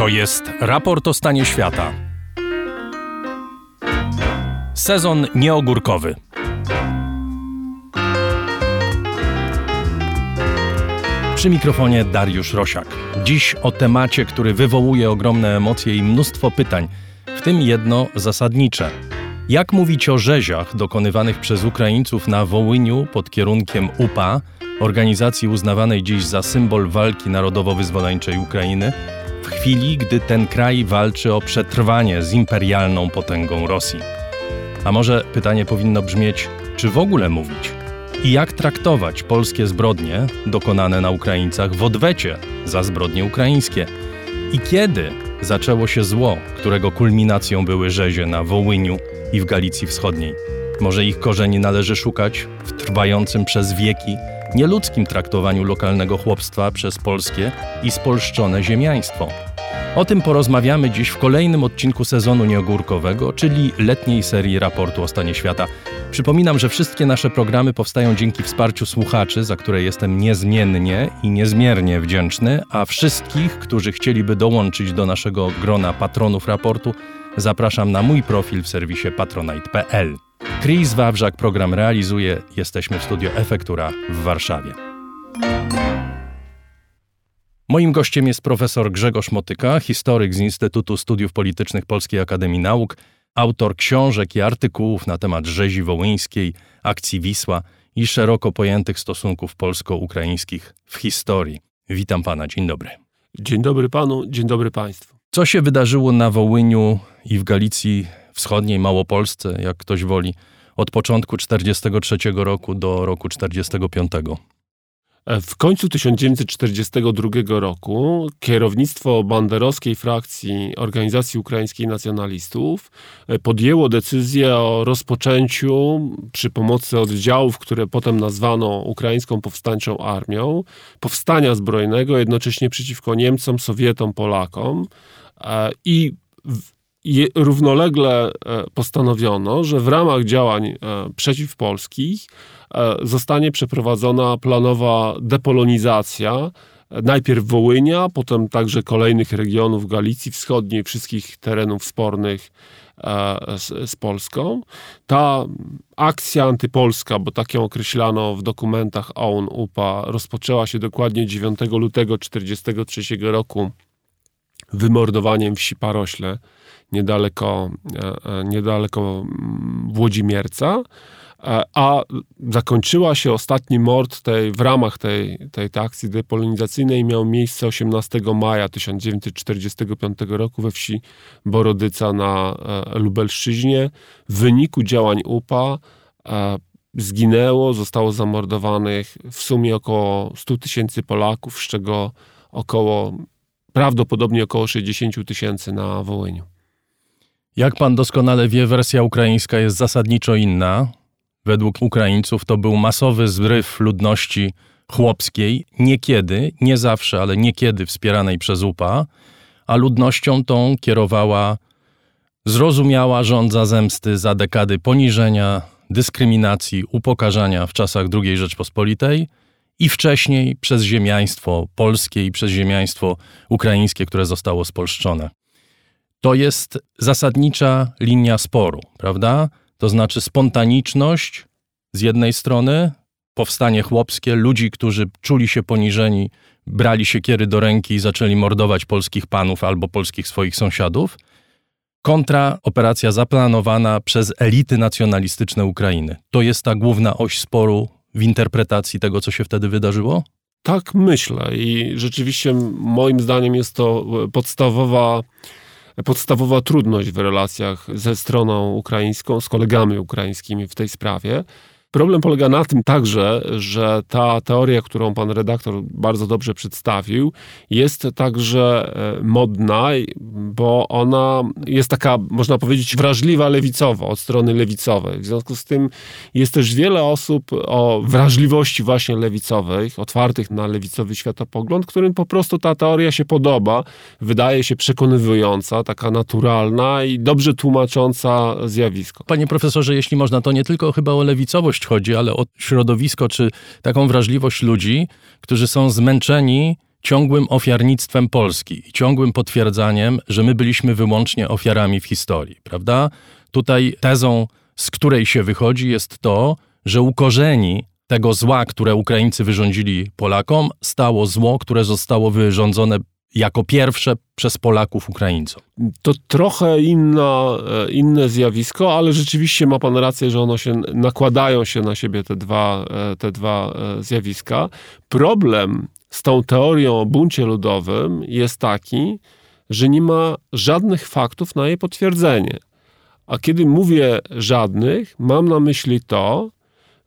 To jest raport o stanie świata. Sezon nieogórkowy. Przy mikrofonie Dariusz Rosiak. Dziś o temacie, który wywołuje ogromne emocje i mnóstwo pytań, w tym jedno zasadnicze. Jak mówić o rzeziach dokonywanych przez Ukraińców na Wołyniu pod kierunkiem UPA, organizacji uznawanej dziś za symbol walki narodowo-wyzwoleńczej Ukrainy, chwili, gdy ten kraj walczy o przetrwanie z imperialną potęgą Rosji? A może pytanie powinno brzmieć, czy w ogóle mówić? I jak traktować polskie zbrodnie dokonane na Ukraińcach w odwecie za zbrodnie ukraińskie? I kiedy zaczęło się zło, którego kulminacją były rzezie na Wołyniu i w Galicji Wschodniej? Może ich korzeni należy szukać w trwającym przez wieki nieludzkim traktowaniu lokalnego chłopstwa przez polskie i spolszczone ziemiaństwo? O tym porozmawiamy dziś w kolejnym odcinku sezonu nieogórkowego, czyli letniej serii raportu o stanie świata. Przypominam, że wszystkie nasze programy powstają dzięki wsparciu słuchaczy, za które jestem niezmiennie i niezmiernie wdzięczny, a wszystkich, którzy chcieliby dołączyć do naszego grona patronów raportu, zapraszam na mój profil w serwisie patronite.pl. Chris Wawrzak program realizuje. Jesteśmy w studio Efektura w Warszawie. Moim gościem jest profesor Grzegorz Motyka, historyk z Instytutu Studiów Politycznych Polskiej Akademii Nauk, autor książek i artykułów na temat rzezi wołyńskiej, akcji Wisła i szeroko pojętych stosunków polsko-ukraińskich w historii. Witam pana, dzień dobry. Dzień dobry panu, dzień dobry państwu. Co się wydarzyło na Wołyniu i w Galicji Wschodniej, Małopolsce, jak ktoś woli, od początku 1943 roku do roku 1945? W końcu 1942 roku kierownictwo banderowskiej frakcji Organizacji Ukraińskiej Nacjonalistów e, podjęło decyzję o rozpoczęciu przy pomocy oddziałów, które potem nazwano Ukraińską Powstańczą Armią, powstania zbrojnego jednocześnie przeciwko Niemcom, Sowietom, Polakom e, równolegle e, postanowiono, że w ramach działań przeciwpolskich E, zostanie przeprowadzona planowa depolonizacja najpierw Wołynia, potem także kolejnych regionów Galicji Wschodniej, wszystkich terenów spornych e, z, z, Polską. Ta akcja antypolska, bo tak ją określano w dokumentach OUN UPA, rozpoczęła się dokładnie 9 lutego 1943 roku wymordowaniem wsi Parośle niedaleko, e, niedaleko Włodzimierca. E, a zakończyła się ostatni mord tej, w ramach tej, tej, tej akcji depolonizacyjnej miał miejsce 18 maja 1945 roku we wsi Borodyca na e, Lubelszczyźnie. W wyniku działań UPA e, zginęło, zostało zamordowanych w sumie około 100 tysięcy Polaków, z czego około, prawdopodobnie około 60 tysięcy na Wołyniu. Jak pan doskonale wie, wersja ukraińska jest zasadniczo inna. Według Ukraińców to był masowy zryw ludności chłopskiej, niekiedy, nie zawsze, ale niekiedy wspieranej przez UPA, a ludnością tą kierowała zrozumiała rządza zemsty za dekady poniżenia, dyskryminacji, upokarzania w czasach II Rzeczpospolitej i wcześniej przez ziemiaństwo polskie i przez ziemiaństwo ukraińskie, które zostało spolszczone. To jest zasadnicza linia sporu, prawda? To znaczy spontaniczność z jednej strony, powstanie chłopskie, ludzi, którzy czuli się poniżeni, brali się kiery do ręki i zaczęli mordować polskich panów albo polskich swoich sąsiadów, kontra operacja zaplanowana przez elity nacjonalistyczne Ukrainy. To jest ta główna oś sporu w interpretacji tego, co się wtedy wydarzyło? Tak myślę i rzeczywiście moim zdaniem jest to podstawowa podstawowa trudność w relacjach ze stroną ukraińską, z kolegami ukraińskimi w tej sprawie. Problem polega na tym także, że ta teoria, którą pan redaktor bardzo dobrze przedstawił, jest także e, modna, bo ona jest taka, można powiedzieć, wrażliwa lewicowo, od strony lewicowej. W związku z tym jest też wiele osób o wrażliwości właśnie lewicowej, otwartych na lewicowy światopogląd, którym po prostu ta teoria się podoba, wydaje się przekonywująca, taka naturalna i dobrze tłumacząca zjawisko. Panie profesorze, jeśli można, to nie tylko chyba o lewicowość chodzi, ale o środowisko czy taką wrażliwość ludzi, którzy są zmęczeni ciągłym ofiarnictwem Polski ciągłym potwierdzaniem, że my byliśmy wyłącznie ofiarami w historii, prawda? Tutaj tezą, z której się wychodzi, jest to, że u korzeni tego zła, które Ukraińcy wyrządzili Polakom, stało zło, które zostało wyrządzone jako pierwsze przez Polaków Ukraińcom. To trochę inna, e, inne zjawisko, ale rzeczywiście ma pan rację, że one się nakładają się na siebie te dwa, e, te dwa e, zjawiska. Problem z tą teorią o buncie ludowym jest taki, że nie ma żadnych faktów na jej potwierdzenie. A kiedy mówię żadnych, mam na myśli to,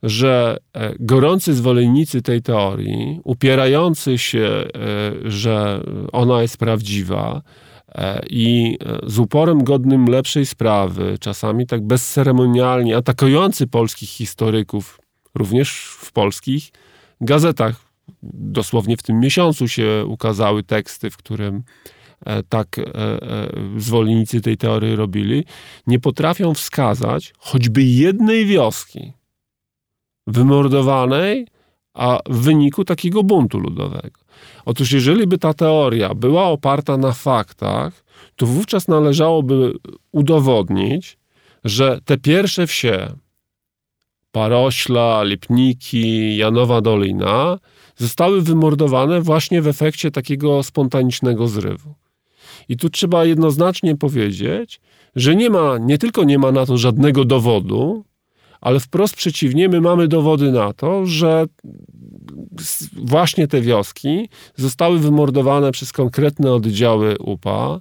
że e, gorący zwolennicy tej teorii, upierający się, e, że ona jest prawdziwa e, i z uporem godnym lepszej sprawy, czasami tak bezceremonialnie atakujący polskich historyków, również w polskich gazetach. Dosłownie w tym miesiącu się ukazały teksty, w którym tak zwolennicy tej teorii robili, nie potrafią wskazać choćby jednej wioski, wymordowanej, a w wyniku takiego buntu ludowego. Otóż, jeżeli by ta teoria była oparta na faktach, to wówczas należałoby udowodnić, że te pierwsze wsie, Parośla, Lipniki, Janowa Dolina, zostały wymordowane właśnie w efekcie takiego spontanicznego zrywu. I tu trzeba jednoznacznie powiedzieć, że nie ma, nie tylko nie ma na to żadnego dowodu, ale wprost przeciwnie, my mamy dowody na to, że właśnie te wioski zostały wymordowane przez konkretne oddziały UPA,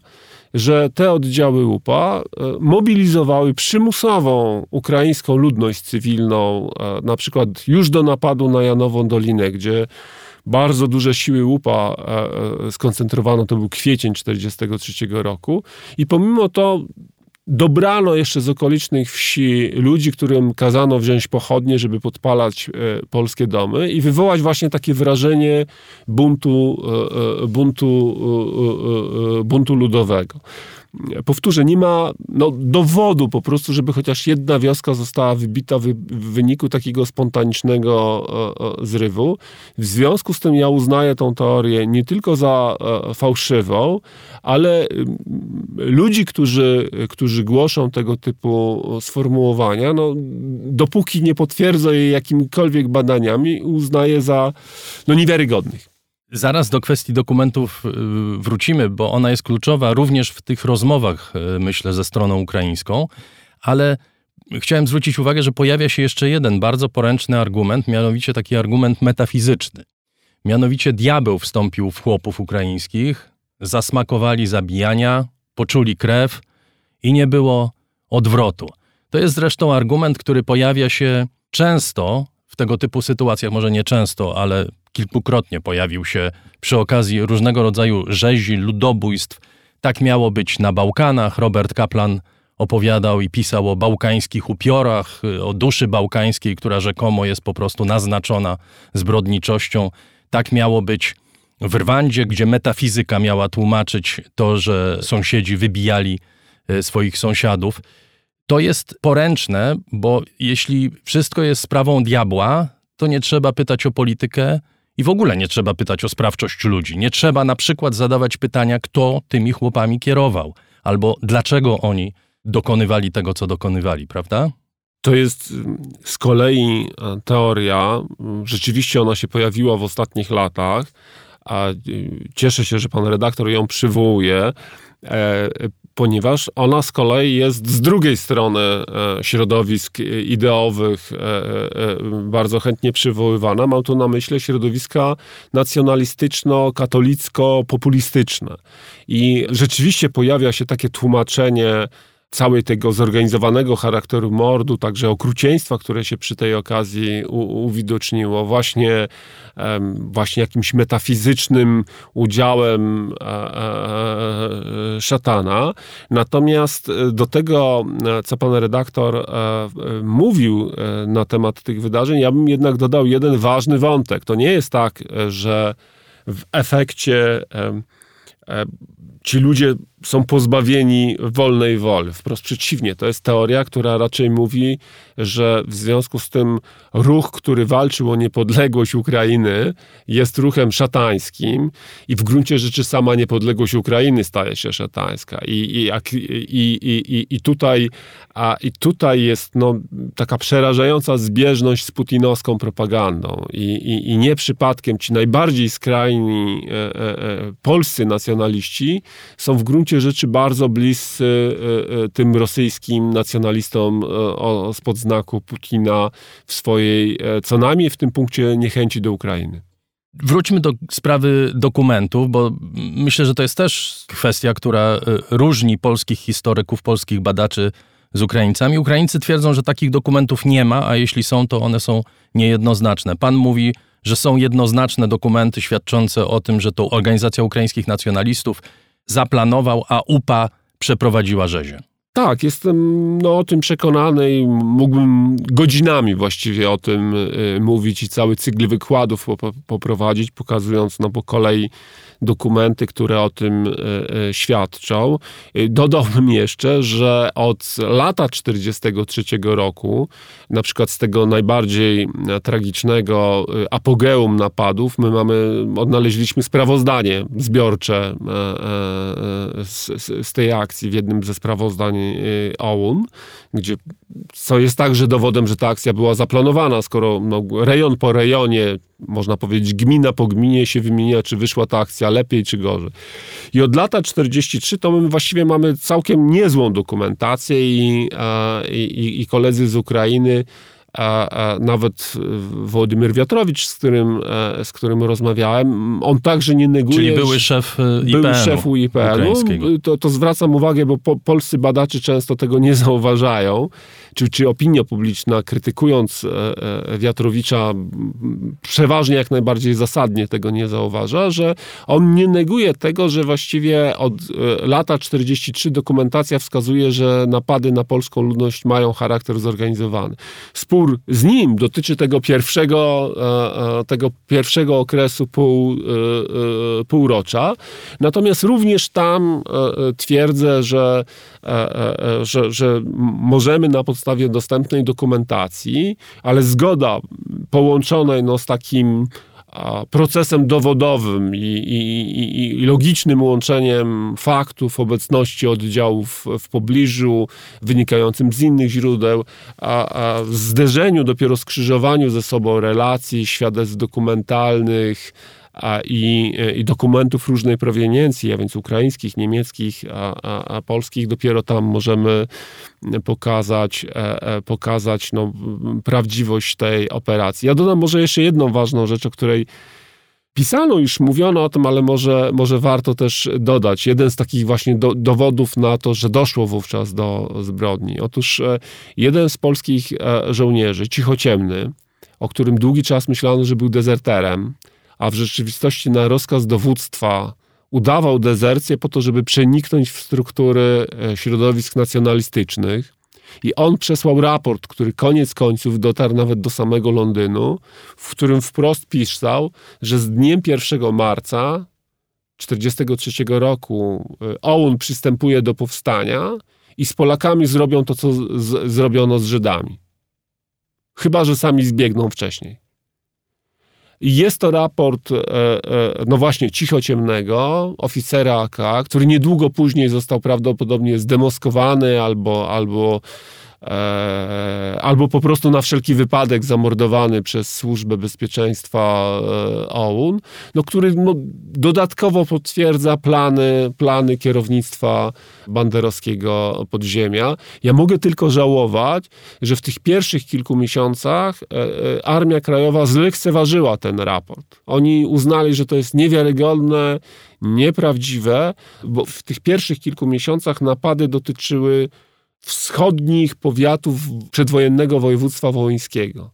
że te oddziały UPA e, mobilizowały przymusową ukraińską ludność cywilną, e, na przykład już do napadu na Janową Dolinę, gdzie bardzo duże siły łupa e, skoncentrowano, to był kwiecień 1943 roku. I pomimo to dobrano jeszcze z okolicznych wsi ludzi, którym kazano wziąć pochodnie, żeby podpalać e, polskie domy i wywołać właśnie takie wrażenie buntu, e, e, buntu, buntu ludowego powtórzę, nie ma no, dowodu po prostu, żeby chociaż jedna wioska została wybita w, wyniku takiego spontanicznego zrywu. W związku z tym ja uznaję tą teorię nie tylko za fałszywą, ale ludzi, którzy, którzy głoszą tego typu sformułowania, no, dopóki nie potwierdzą je jakimikolwiek badaniami, uznaję za no, niewiarygodnych. Zaraz do kwestii dokumentów y, wrócimy, bo ona jest kluczowa również w tych rozmowach, y, myślę, ze stroną ukraińską, ale chciałem zwrócić uwagę, że pojawia się jeszcze jeden bardzo poręczny argument, mianowicie taki argument metafizyczny. Mianowicie diabeł wstąpił w chłopów ukraińskich, zasmakowali zabijania, poczuli krew i nie było odwrotu. To jest zresztą argument, który pojawia się często w tego typu sytuacjach, może nie często, ale kilkukrotnie pojawił się przy okazji różnego rodzaju rzezi, ludobójstw. Tak miało być na Bałkanach. Robert Kaplan opowiadał i pisał o bałkańskich upiorach, o duszy bałkańskiej, która rzekomo jest po prostu naznaczona zbrodniczością. Tak miało być w Rwandzie, gdzie metafizyka miała tłumaczyć to, że sąsiedzi wybijali swoich sąsiadów. To jest poręczne, bo jeśli wszystko jest sprawą diabła, to nie trzeba pytać o politykę, i w ogóle nie trzeba pytać o sprawczość ludzi. Nie trzeba na przykład zadawać pytania, kto tymi chłopami kierował, albo dlaczego oni dokonywali tego, co dokonywali, prawda? To jest mm, z kolei e, teoria, rzeczywiście ona się pojawiła w ostatnich latach, a y, cieszę się, że pan redaktor ją przywołuje. E, ponieważ ona z kolei jest z drugiej strony e, środowisk ideowych e, bardzo chętnie przywoływana. Mam tu na myśli środowiska nacjonalistyczno-katolicko-populistyczne. I rzeczywiście pojawia się takie tłumaczenie całej tego zorganizowanego charakteru mordu, także okrucieństwa, które się przy tej okazji u, uwidoczniło, właśnie, um, właśnie jakimś metafizycznym udziałem e, e, szatana. Natomiast e, do tego, e, co pan redaktor e, mówił na temat tych wydarzeń, ja bym jednak dodał jeden ważny wątek. To nie jest tak, że w efekcie ci ludzie są pozbawieni wolnej woli. Wprost przeciwnie, to jest teoria, która raczej mówi, że w związku z tym ruch, który walczył o niepodległość Ukrainy, jest ruchem szatańskim i w gruncie rzeczy sama niepodległość Ukrainy staje się szatańska. I, i, i, i, i, tutaj, a, i tutaj jest no, taka przerażająca zbieżność z putinowską propagandą. I, i, i nie przypadkiem ci najbardziej skrajni e, e, e, polscy nacjonaliści są w gruncie rzeczy bardzo bliscy e, e, tym rosyjskim nacjonalistom e, spod znaku Putina w swojej, co najmniej w tym punkcie, niechęci do Ukrainy. Wróćmy do sprawy dokumentów, bo myślę, że to jest też kwestia, która różni polskich historyków, polskich badaczy z Ukraińcami. Ukraińcy twierdzą, że takich dokumentów nie ma, a jeśli są, to one są niejednoznaczne. Pan mówi, że są jednoznaczne dokumenty świadczące o tym, że to Organizacja Ukraińskich Nacjonalistów zaplanował, a UPA przeprowadziła rzezie. Tak, jestem no, o tym przekonany i mógłbym godzinami właściwie o tym y, mówić i cały cykl wykładów poprowadzić, pokazując no, po kolei dokumenty, które o tym e, e, świadczą. E, dodałbym jeszcze, że od lata 1943 roku, na przykład z tego najbardziej tragicznego apogeum napadów, my mamy, odnaleźliśmy sprawozdanie zbiorcze z, z tej akcji w jednym ze sprawozdań OUN, gdzie co jest także dowodem, że ta akcja była zaplanowana, skoro no, rejon po rejonie, można powiedzieć gmina po gminie się wymienia, czy wyszła ta akcja lepiej czy gorzej. I od lata 43 to my właściwie mamy całkiem niezłą dokumentację i, i, i koledzy z Ukrainy a, a nawet Władimir Wiatrowicz, z którym, e, z którym rozmawiałem, on także nie neguje... Czyli były szef IPN-u. Był szefu IPN-u. To, to zwracam uwagę, bo po, polscy badacze często tego nie zauważają czy, czy opinia publiczna, krytykując e, e, Wiatrowicza, przeważnie jak najbardziej zasadnie tego nie zauważa, że on nie neguje tego, że właściwie od e, lata 43 dokumentacja wskazuje, że napady na polską ludność mają charakter zorganizowany. Spór z nim dotyczy tego pierwszego, tego pierwszego okresu pół, półrocza. Natomiast również tam twierdzę, że, że, że możemy na podstawie podstawie dostępnej dokumentacji, ale zgoda połączonej no, z takim procesem dowodowym i, i, i, logicznym łączeniem faktów, obecności oddziałów w pobliżu, wynikającym z innych źródeł, a, a zderzeniu, dopiero skrzyżowaniu ze sobą relacji, świadectw dokumentalnych, i, i dokumentów różnej proweniencji, a więc ukraińskich, niemieckich, a, a, a polskich, dopiero tam możemy pokazać, e, e, pokazać no, prawdziwość tej operacji. Ja dodam może jeszcze jedną ważną rzecz, o której pisano, już mówiono o tym, ale może, może warto też dodać. Jeden z takich właśnie do, dowodów na to, że doszło wówczas do zbrodni. Otóż e, jeden z polskich żołnierzy, cichociemny, o którym długi czas myślano, że był dezerterem, a w rzeczywistości na rozkaz dowództwa udawał dezercję po to, żeby przeniknąć w struktury e, środowisk nacjonalistycznych. I on przesłał raport, który koniec końców dotarł nawet do samego Londynu, w którym wprost pisał, że z dniem 1 marca 1943 roku e, OUN przystępuje do powstania i z Polakami zrobią to, co z, zrobiono z Żydami. Chyba, że sami zbiegną wcześniej. Jest to raport, e, e, no właśnie, cichociemnego oficera AK, który niedługo później został prawdopodobnie zdemoskowany albo, albo albo po prostu na wszelki wypadek zamordowany przez Służbę Bezpieczeństwa e, OUN, no, który no, dodatkowo potwierdza plany, plany kierownictwa banderowskiego podziemia. Ja mogę tylko żałować, że w tych pierwszych kilku miesiącach e, Armia Krajowa zlekceważyła ten raport. Oni uznali, że to jest niewiarygodne, nieprawdziwe, bo w tych pierwszych kilku miesiącach napady dotyczyły wschodnich powiatów przedwojennego województwa wołyńskiego.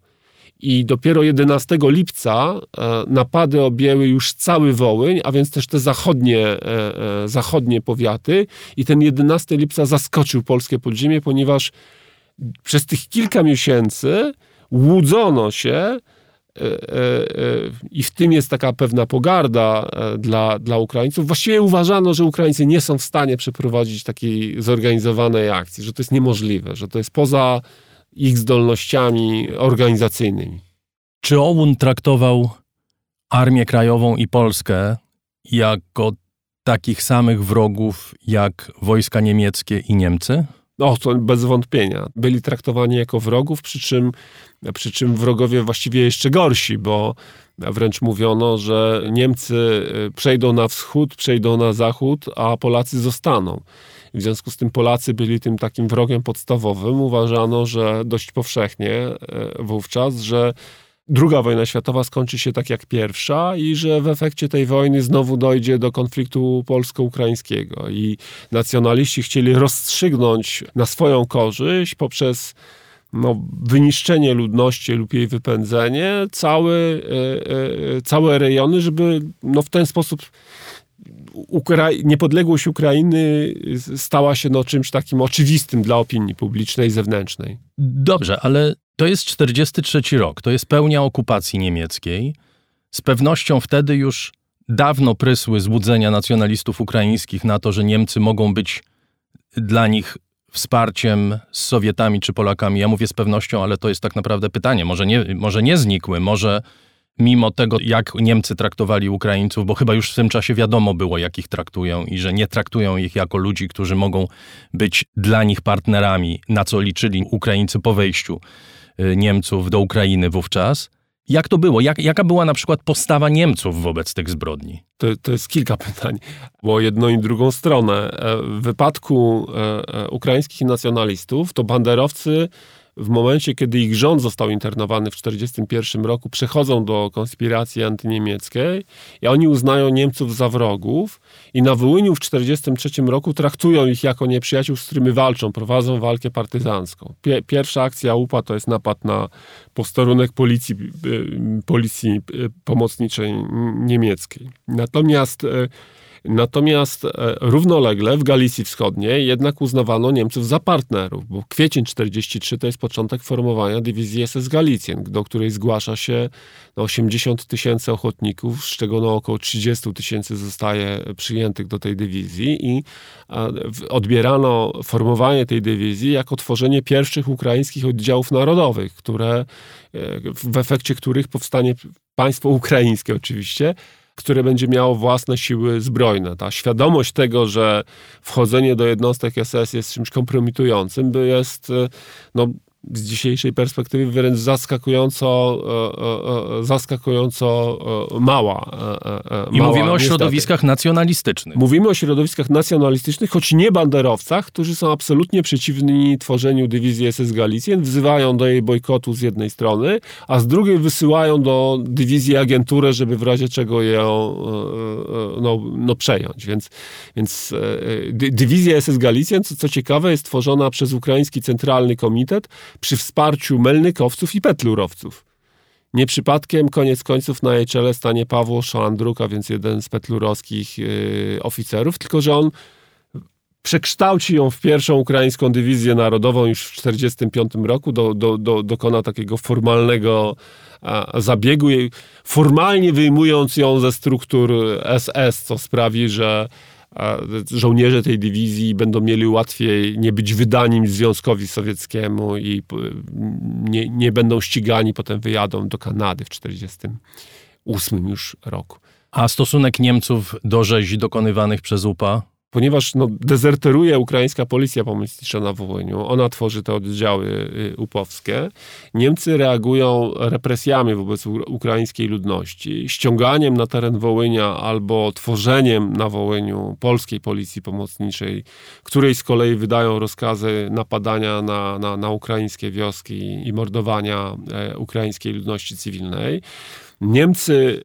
I dopiero 11 lipca e, napady objęły już cały Wołyń, a więc też te zachodnie, e, e, zachodnie powiaty. I ten 11 lipca zaskoczył polskie podziemie, ponieważ przez tych kilka miesięcy łudzono się, I w tym jest taka pewna pogarda dla, dla Ukraińców. Właściwie uważano, że Ukraińcy nie są w stanie przeprowadzić takiej zorganizowanej akcji, że to jest niemożliwe, że to jest poza ich zdolnościami organizacyjnymi. Czy OUN traktował Armię Krajową i Polskę jako takich samych wrogów jak wojska niemieckie i Niemcy? No, to bez wątpienia. Byli traktowani jako wrogów, przy czym, przy czym wrogowie właściwie jeszcze gorsi, bo wręcz mówiono, że Niemcy y, przejdą na wschód, przejdą na zachód, a Polacy zostaną. W związku z tym Polacy byli tym takim wrogiem podstawowym. Uważano, że dość powszechnie y, wówczas, że druga wojna światowa skończy się tak jak pierwsza i że w efekcie tej wojny znowu dojdzie do konfliktu polsko-ukraińskiego. I nacjonaliści chcieli rozstrzygnąć na swoją korzyść poprzez no, wyniszczenie ludności lub jej wypędzenie całe, e, e, całe rejony, żeby no, w ten sposób niepodległość Ukrainy stała się no, czymś takim oczywistym dla opinii publicznej zewnętrznej. Dobrze, ale to jest 43 rok, to jest pełnia okupacji niemieckiej. Z pewnością wtedy już dawno prysły złudzenia nacjonalistów ukraińskich na to, że Niemcy mogą być dla nich wsparciem z Sowietami czy Polakami. Ja mówię z pewnością, ale to jest tak naprawdę pytanie. Może nie, może nie znikły, może mimo tego, jak Niemcy traktowali Ukraińców, bo chyba już w tym czasie wiadomo było, jak ich traktują i że nie traktują ich jako ludzi, którzy mogą być dla nich partnerami, na co liczyli Ukraińcy po wejściu Niemców do Ukrainy wówczas. Jak to było? Jak, jaka była na przykład postawa Niemców wobec tych zbrodni? To, to jest kilka pytań, bo jedną i drugą stronę. E, w wypadku e, e, ukraińskich nacjonalistów to banderowcy w momencie, kiedy ich rząd został internowany w 1941 roku, przechodzą do konspiracji antyniemieckiej i oni uznają Niemców za wrogów i na Wołyniu w 1943 roku traktują ich jako nieprzyjaciół, z którymi walczą, prowadzą walkę partyzancką. Pierwsza akcja UPA to jest napad na posterunek policji, y, policji y, pomocniczej niemieckiej. Natomiast y, Natomiast e, równolegle w Galicji Wschodniej jednak uznawano Niemców za partnerów, bo kwiecień 43 to jest początek formowania dywizji SS Galicjen, do której zgłasza się 80 tysięcy ochotników, z czego no około 30 tysięcy zostaje przyjętych do tej dywizji i odbierano formowanie tej dywizji jako tworzenie pierwszych ukraińskich oddziałów narodowych, które, e, w efekcie których powstanie państwo ukraińskie oczywiście, które będzie miało własne siły zbrojne. Ta świadomość tego, że wchodzenie do jednostek SS jest czymś kompromitującym, jest no, z dzisiejszej perspektywy wręcz zaskakująco, e, e, e, zaskakująco mała. I mała, mówimy o niestety. środowiskach nacjonalistycznych. Mówimy o środowiskach nacjonalistycznych, choć nie banderowcach, którzy są absolutnie przeciwni tworzeniu dywizji SS Galicjen, wzywają do jej bojkotu z jednej strony, a z drugiej wysyłają do dywizji agenturę, żeby w razie czego ją no, no przejąć. Więc, więc dywizja SS Galicjen, co, co ciekawe, jest tworzona przez Ukraiński Centralny Komitet, przy wsparciu melnykowców i petlurowców. Nie przypadkiem koniec końców na jej czele stanie Paweł Szoandruk, a więc jeden z petlurowskich yy, oficerów, tylko że on przekształci ją w pierwszą ukraińską dywizję narodową już w 1945 roku, do, do, do, dokona takiego formalnego a, zabiegu, formalnie wyjmując ją ze struktur SS, co sprawi, że żołnierze tej dywizji będą mieli łatwiej nie być wydanim Związkowi Sowieckiemu i nie, nie będą ścigani, potem wyjadą do Kanady w 1948 już roku. A stosunek Niemców do rzezi dokonywanych przez UPA? Ponieważ no, dezerteruje ukraińska policja pomocnicza na Wołyniu, ona tworzy te oddziały y, upowskie, Niemcy reagują represjami wobec ukraińskiej ludności, ściąganiem na teren Wołynia albo tworzeniem na Wołyniu polskiej policji pomocniczej, której z kolei wydają rozkazy napadania na, na, na ukraińskie wioski i mordowania e, ukraińskiej ludności cywilnej. Niemcy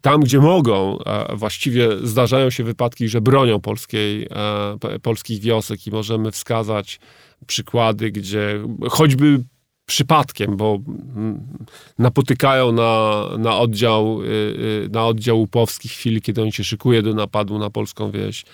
tam, gdzie mogą, właściwie zdarzają się wypadki, że bronią polskiej, e, polskich wiosek i możemy wskazać przykłady, gdzie choćby przypadkiem, bo mm, napotykają na, na, oddział, y, y, na oddział Łupowski w chwili, kiedy on się szykuje do napadu na polską wieś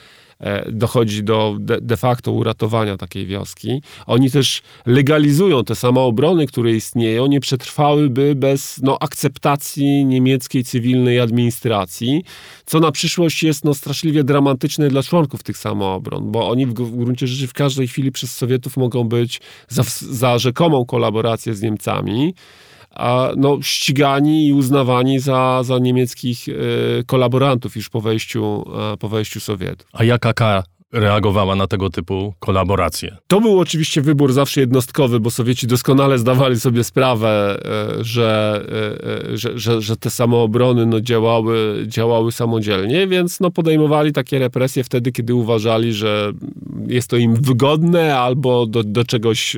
dochodzi do de, facto uratowania takiej wioski. Oni też legalizują te samoobrony, które istnieją, nie przetrwałyby bez no, akceptacji niemieckiej cywilnej administracji, co na przyszłość jest no, straszliwie dramatyczne dla członków tych samoobron, bo oni w, w gruncie rzeczy w każdej chwili przez Sowietów mogą być za, za rzekomą kolaborację z Niemcami a, no, ścigani i uznawani za, za niemieckich y, kolaborantów już po wejściu, y, po wejściu Sowietów. A jaka kara reagowała na tego typu kolaboracje. To był oczywiście wybór zawsze jednostkowy, bo Sowieci doskonale zdawali sobie sprawę, e, że, e, e, że, że, że te samoobrony no, działały, działały samodzielnie, więc no, podejmowali takie represje wtedy, kiedy uważali, że jest to im wygodne albo do, do, czegoś,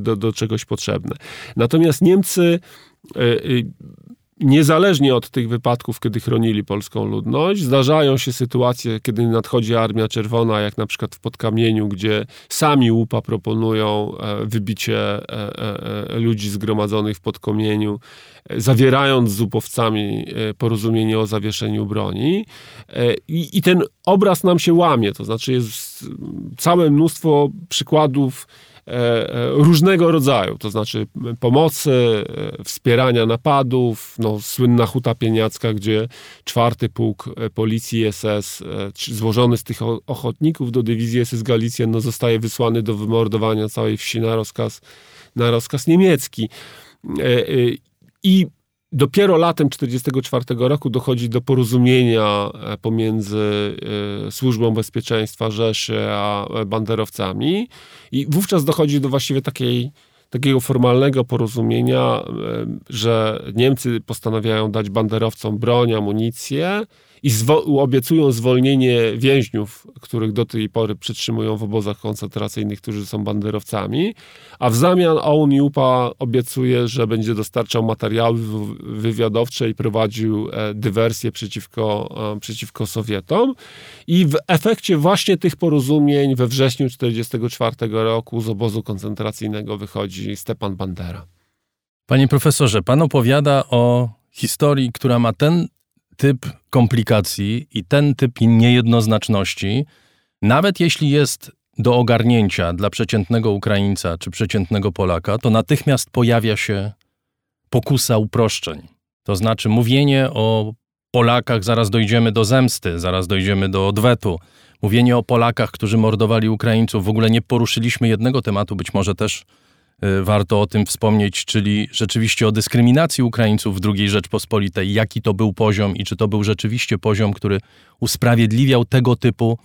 do, do czegoś potrzebne. Natomiast Niemcy niezależnie od tych wypadków, kiedy chronili polską ludność, zdarzają się sytuacje, kiedy nadchodzi Armia Czerwona, jak na przykład w Podkamieniu, gdzie sami łupa proponują e, wybicie e, e, ludzi zgromadzonych w Podkamieniu, zawierając z upowcami porozumienie o zawieszeniu broni. I, I ten obraz nam się łamie, to znaczy jest całe mnóstwo przykładów różnego rodzaju, to znaczy pomocy, e, wspierania napadów, no, słynna Huta Pieniacka, gdzie czwarty pułk policji SS, złożony z tych ochotników do dywizji SS Galicja, no, zostaje wysłany do wymordowania całej wsi na rozkaz, na rozkaz niemiecki. I Dopiero latem 1944 roku dochodzi do porozumienia e, pomiędzy e, Służbą Bezpieczeństwa Rzeszy a banderowcami. I wówczas dochodzi do właściwie takiej, takiego formalnego porozumienia, e, że Niemcy postanawiają dać banderowcom broń, amunicję, i zwo- obiecują zwolnienie więźniów, których do tej pory przetrzymują w obozach koncentracyjnych, którzy są banderowcami, a w zamian OUN i UPA obiecuje, że będzie dostarczał materiały wywiadowcze i prowadził e, dywersję przeciwko, e, przeciwko Sowietom. I w efekcie właśnie tych porozumień we wrześniu 1944 roku z obozu koncentracyjnego wychodzi Stepan Bandera. Panie profesorze, pan opowiada o historii, która ma ten typ komplikacji i ten typ niejednoznaczności, nawet jeśli jest do ogarnięcia dla przeciętnego Ukraińca czy przeciętnego Polaka, to natychmiast pojawia się pokusa uproszczeń. To znaczy mówienie o Polakach, zaraz dojdziemy do zemsty, zaraz dojdziemy do odwetu. Mówienie o Polakach, którzy mordowali Ukraińców. W ogóle nie poruszyliśmy jednego tematu, być może też warto o tym wspomnieć, czyli rzeczywiście o dyskryminacji Ukraińców w II Rzeczpospolitej, jaki to był poziom i czy to był rzeczywiście poziom, który usprawiedliwiał tego typu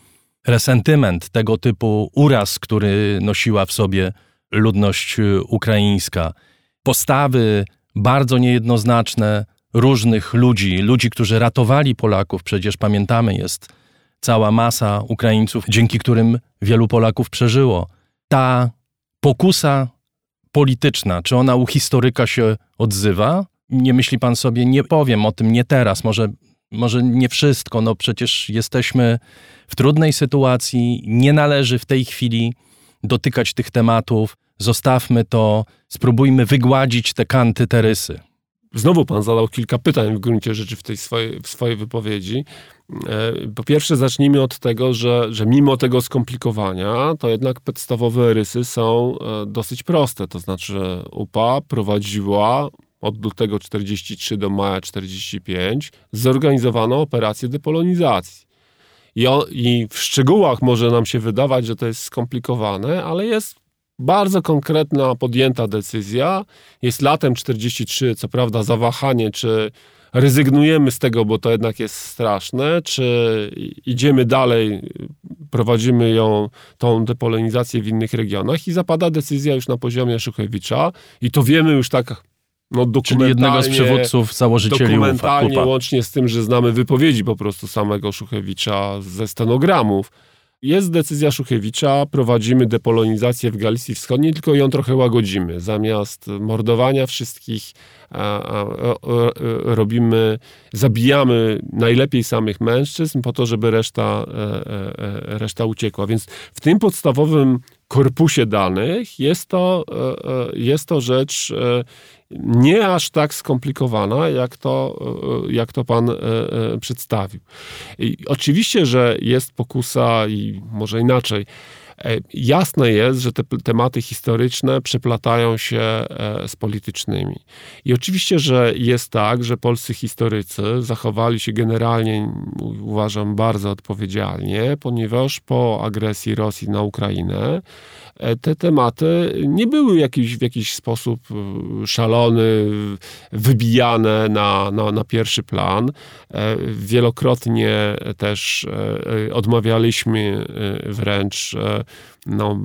resentyment, tego typu uraz, który nosiła w sobie ludność y, ukraińska. Postawy bardzo niejednoznaczne różnych ludzi, ludzi, którzy ratowali Polaków, przecież pamiętamy, jest cała masa Ukraińców, dzięki którym wielu Polaków przeżyło. Ta pokusa polityczna, czy ona u historyka się odzywa? Nie myśli pan sobie, nie powiem o tym, nie teraz, może, może nie wszystko, no przecież jesteśmy w trudnej sytuacji, nie należy w tej chwili dotykać tych tematów, zostawmy to, spróbujmy wygładzić te kanty, te rysy. Znowu pan zadał kilka pytań w gruncie rzeczy w tej swojej, w swojej wypowiedzi. E, po pierwsze, zacznijmy od tego, że, że mimo tego skomplikowania, to jednak podstawowe rysy są e, dosyć proste. To znaczy, UPA prowadziła od lutego 43 do maja 45 zorganizowaną operację depolonizacji. I, o, I w szczegółach może nam się wydawać, że to jest skomplikowane, ale jest bardzo konkretna podjęta decyzja. Jest latem 43, co prawda zawahanie, czy rezygnujemy z tego, bo to jednak jest straszne, czy idziemy dalej, prowadzimy ją, tą depolonizację w innych regionach i zapada decyzja już na poziomie Szuchewicza i to wiemy już tak no, Czyli jednego z przywódców, założycieli Dokumentalnie, UFA, łącznie z tym, że znamy wypowiedzi po prostu samego Szuchewicza ze stenogramów, jest decyzja Szuchewicza, prowadzimy depolonizację w Galicji Wschodniej, tylko ją trochę łagodzimy. Zamiast mordowania wszystkich robimy, zabijamy najlepiej samych mężczyzn po to, żeby reszta, e, e, e, reszta uciekła. Więc w tym podstawowym korpusie danych, jest to, jest to rzecz nie aż tak skomplikowana, jak to, jak to pan przedstawił. I oczywiście, że jest pokusa i może inaczej, E, jasne jest, że te tematy historyczne przeplatają się e, z politycznymi. I oczywiście, że jest tak, że polscy historycy zachowali się generalnie, uważam, bardzo odpowiedzialnie, ponieważ po agresji Rosji na Ukrainę e, te tematy nie były jakiś, w jakiś sposób szalony, wybijane na, na, na pierwszy plan. Wielokrotnie też odmawialiśmy wręcz no,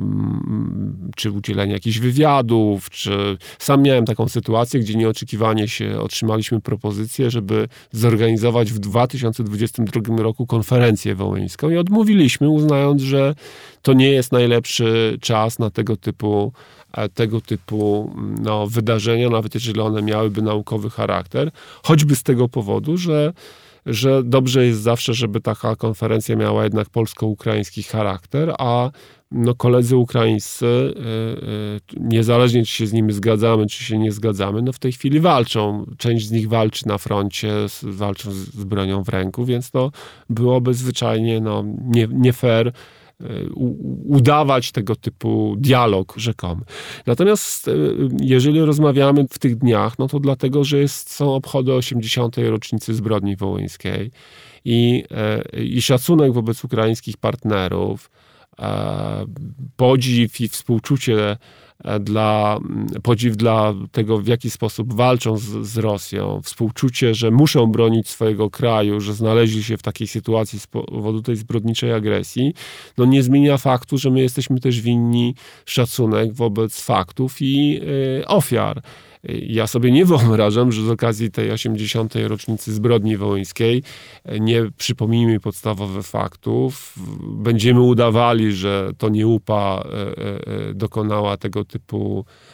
czy udzielenie jakichś wywiadów, czy sam miałem taką sytuację, gdzie nieoczekiwanie się otrzymaliśmy propozycję, żeby zorganizować w 2022 roku konferencję wołyńską i odmówiliśmy, uznając, że to nie jest najlepszy czas na tego typu e, tego typu no, wydarzenia, nawet jeżeli one miałyby naukowy charakter, choćby z tego powodu, że że dobrze jest zawsze, żeby taka konferencja miała jednak polsko-ukraiński charakter, a no, koledzy ukraińscy, y, y, niezależnie czy się z nimi zgadzamy, czy się nie zgadzamy, no w tej chwili walczą. Część z nich walczy na froncie, walczą z bronią w ręku, więc to byłoby zwyczajnie no, nie, nie fair udawać tego typu dialog rzekomy. Natomiast jeżeli rozmawiamy w tych dniach, no to dlatego, że jest, są obchody 80. rocznicy zbrodni wołyńskiej i, i szacunek wobec ukraińskich partnerów, E, podziw i współczucie e, dla, podziw dla tego, w jaki sposób walczą z, z, Rosją, współczucie, że muszą bronić swojego kraju, że znaleźli się w takiej sytuacji z powodu tej zbrodniczej agresji, no nie zmienia faktu, że my jesteśmy też winni szacunek wobec faktów i y, ofiar. Ja sobie nie wyobrażam, że z okazji tej 80. rocznicy zbrodni wołyńskiej nie przypomnijmy podstawowych faktów, będziemy udawali, że to nie upa e, e, dokonała tego typu e,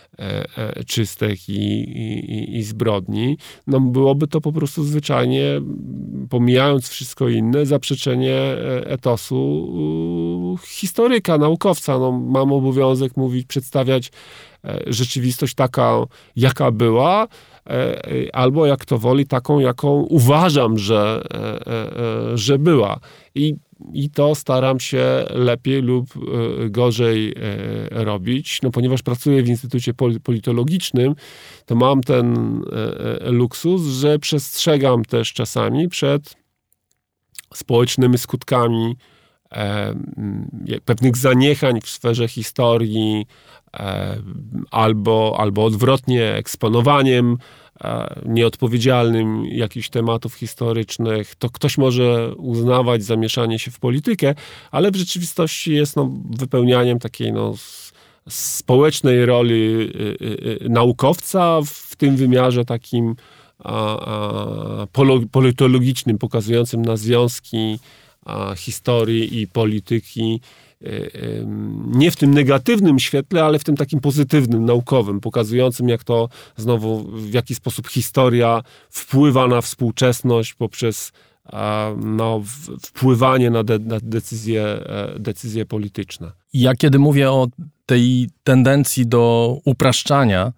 czystek i, i, i, zbrodni, no byłoby to po prostu zwyczajnie, pomijając wszystko inne, zaprzeczenie etosu historyka, naukowca. No, mam obowiązek mówić, przedstawiać E, rzeczywistość taka, jaka była, e, e, albo jak to woli, taką, jaką uważam, że, że była. I, I to staram się lepiej lub gorzej robić, no ponieważ pracuję w Instytucie Politologicznym, to mam ten luksus, że przestrzegam też czasami przed społecznymi skutkami pewnych zaniechań w sferze historii, albo, albo odwrotnie eksponowaniem e, nieodpowiedzialnym jakichś tematów historycznych, to ktoś może uznawać zamieszanie się w politykę, ale w rzeczywistości jest no, wypełnianiem takiej no, społecznej roli y, y, y, naukowca w tym wymiarze takim politologicznym, pokazującym na związki historii i polityki nie w tym negatywnym świetle, ale w tym takim pozytywnym, naukowym, pokazującym jak to znowu, w jaki sposób historia wpływa na współczesność poprzez no, wpływanie na, de, na decyzje, e, decyzje polityczne. Ja kiedy mówię o tej tendencji do upraszczania,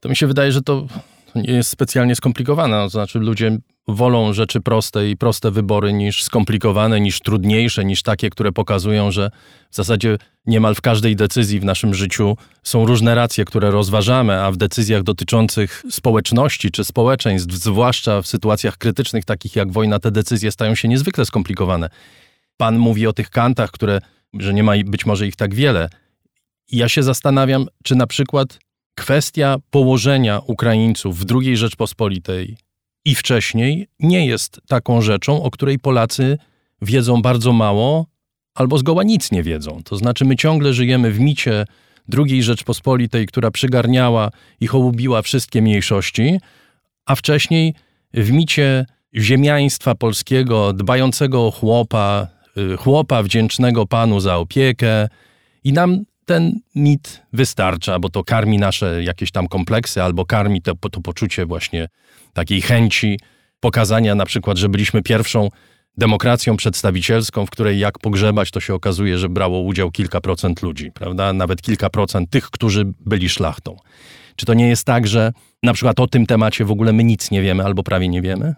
to mi się wydaje, że to nie jest specjalnie skomplikowane. To znaczy ludzie wolą rzeczy proste i proste wybory niż skomplikowane, niż trudniejsze, niż takie, które pokazują, że w zasadzie niemal w każdej decyzji w naszym życiu są różne racje, które rozważamy, a w decyzjach dotyczących społeczności czy społeczeństw, zwłaszcza w sytuacjach krytycznych, takich jak wojna, te decyzje stają się niezwykle skomplikowane. Pan mówi o tych kantach, które, że nie ma być może ich tak wiele. Ja się zastanawiam, czy na przykład kwestia położenia Ukraińców w II Rzeczpospolitej i wcześniej nie jest taką rzeczą, o której Polacy wiedzą bardzo mało albo zgoła nic nie wiedzą. To znaczy, my ciągle żyjemy w micie II Rzeczpospolitej, która przygarniała i hołubiła wszystkie mniejszości, a wcześniej w micie ziemiaństwa polskiego, dbającego o chłopa, y, chłopa wdzięcznego panu za opiekę. I nam ten mit wystarcza, bo to karmi nasze jakieś tam kompleksy, albo karmi to, to poczucie właśnie takiej chęci pokazania na przykład, że byliśmy pierwszą demokracją przedstawicielską, w której jak pogrzebać, to się okazuje, że brało udział kilka procent ludzi, prawda? Nawet kilka procent tych, którzy byli szlachtą. Czy to nie jest tak, że na przykład o tym temacie w ogóle my nic nie wiemy albo prawie nie wiemy?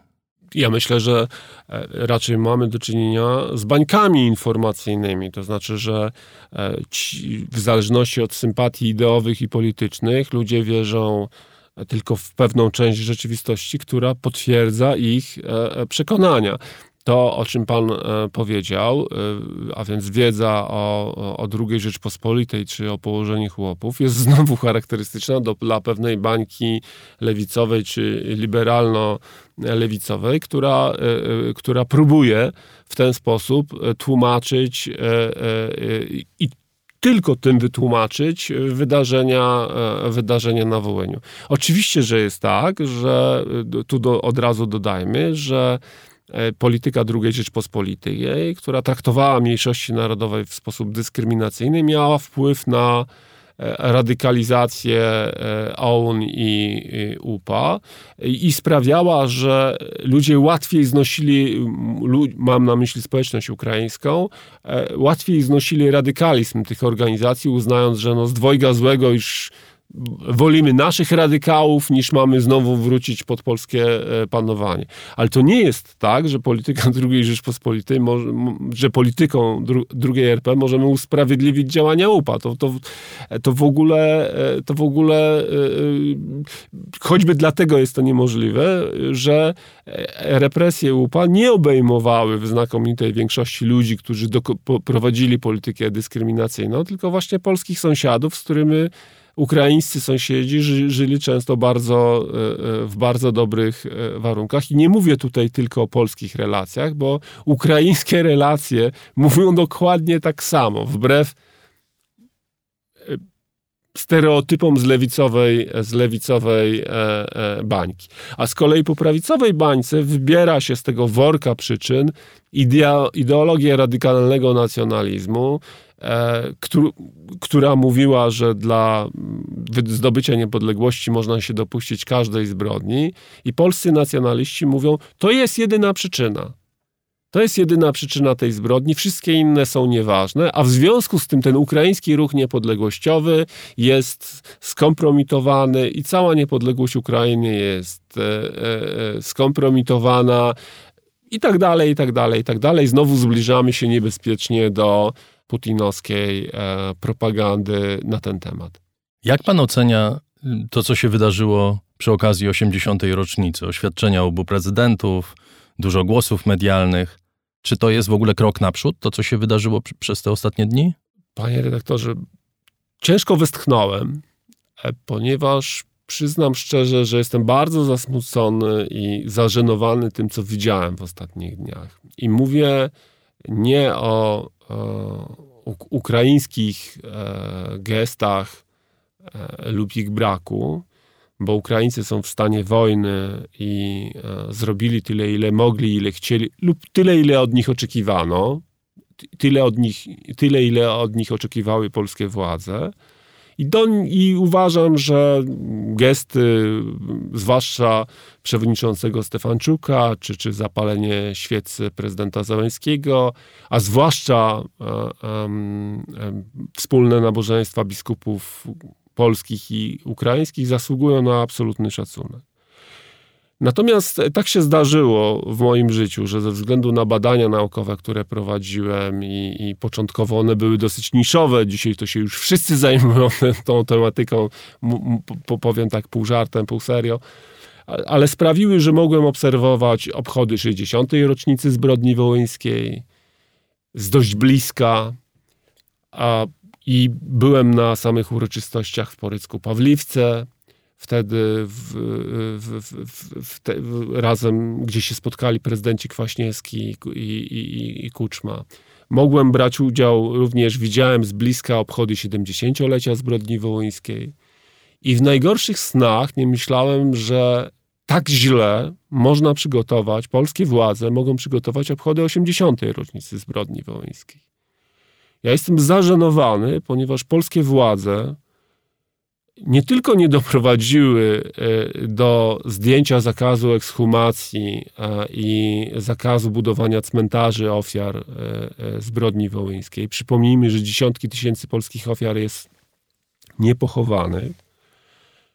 Ja myślę, że e, raczej mamy do czynienia z bańkami informacyjnymi. To znaczy, że e, ci, w zależności od sympatii ideowych i politycznych ludzie wierzą tylko w pewną część rzeczywistości, która potwierdza ich e, przekonania to, o czym pan e, powiedział, e, a więc wiedza o, o II Rzeczpospolitej czy o położeniu chłopów, jest znowu charakterystyczna do, dla pewnej bańki lewicowej czy liberalno-lewicowej, która, e, która próbuje w ten sposób tłumaczyć i tylko tym wytłumaczyć wydarzenia, wydarzenia na Wołyniu. Oczywiście, że jest tak, że tu do, od razu dodajmy, że polityka II Rzeczpospolitej, która traktowała mniejszości narodowe w sposób dyskryminacyjny, miała wpływ na e, radykalizację e, OUN i UPA i sprawiała, że ludzie łatwiej znosili, mam na myśli społeczność ukraińską, łatwiej znosili radykalizm tych organizacji, uznając, że no z dwojga złego już wolimy naszych radykałów, niż mamy znowu wrócić pod polskie e, panowanie. Ale to nie jest tak, że polityka II Rzeczpospolitej, że polityką drugiej RP możemy usprawiedliwić działania UPA. To, to, to w ogóle, e, to w ogóle e, choćby dlatego jest to niemożliwe, że represje UPA nie obejmowały w znakomitej większości ludzi, którzy prowadzili politykę dyskryminacyjną, tylko właśnie polskich sąsiadów, z którymi ukraińscy sąsiedzi ży, żyli często bardzo, e, e, w bardzo dobrych e, warunkach. I nie mówię tutaj tylko o polskich relacjach, bo ukraińskie relacje mówią dokładnie tak samo, wbrew stereotypom z lewicowej, z lewicowej bańki. A z kolei po prawicowej bańce wybiera się z tego worka przyczyn ideologię radykalnego nacjonalizmu, E, która mówiła, że dla zdobycia niepodległości można się dopuścić każdej zbrodni, i polscy nacjonaliści mówią, to jest jedyna przyczyna. To jest jedyna przyczyna tej zbrodni, wszystkie inne są nieważne, a w związku z tym ten ukraiński ruch niepodległościowy jest skompromitowany i cała niepodległość Ukrainy jest e, e, e skompromitowana i tak dalej, i tak dalej, i tak dalej. Znowu zbliżamy się niebezpiecznie do putinowskiej e, propagandy na ten temat. Jak pan ocenia y, to, co się wydarzyło przy okazji 80. rocznicy? Oświadczenia obu prezydentów, dużo głosów medialnych. Czy to jest w ogóle krok naprzód, to co się wydarzyło przez te ostatnie dni? Panie redaktorze, ciężko westchnąłem, e, ponieważ przyznam szczerze, że jestem bardzo zasmucony i zażenowany tym, co widziałem w ostatnich dniach. I mówię nie o ukraińskich e, gestach e, lub ich braku, bo Ukraińcy są w stanie wojny i e, zrobili tyle, ile mogli, ile chcieli, lub tyle, ile od nich oczekiwano, tyle, od nich, tyle ile od nich oczekiwały polskie władze. I, do, I uważam, że gesty, zwłaszcza przewodniczącego Stefanczuka, czy, czy zapalenie świecy prezydenta Załęskiego, a zwłaszcza e, wspólne nabożeństwa biskupów polskich i ukraińskich zasługują na absolutny szacunek. Natomiast tak się zdarzyło w moim życiu, że ze względu na badania naukowe, które prowadziłem i, i początkowo one były dosyć niszowe, dzisiaj to się już wszyscy zajmują tą tematyką, powiem tak pół żartem, pół serio, ale sprawiły, że mogłem obserwować obchody 60. rocznicy zbrodni wołyńskiej z dość bliska a, i byłem na samych uroczystościach w Porycku Pawliwce, wtedy w, w, w, te, razem, gdzie się spotkali prezydenci Kwaśniewski i, i, i Kuczma. Mogłem brać udział, również widziałem z bliska obchody 70-lecia zbrodni wołyńskiej. I w najgorszych snach nie myślałem, że tak źle można przygotować, polskie władze mogą przygotować obchody 80. rocznicy zbrodni wołyńskiej. Ja jestem zażenowany, ponieważ polskie władze nie tylko nie doprowadziły do zdjęcia zakazu ekshumacji i zakazu budowania cmentarzy ofiar zbrodni wołyńskiej. Przypomnijmy, że dziesiątki tysięcy polskich ofiar jest niepochowanych,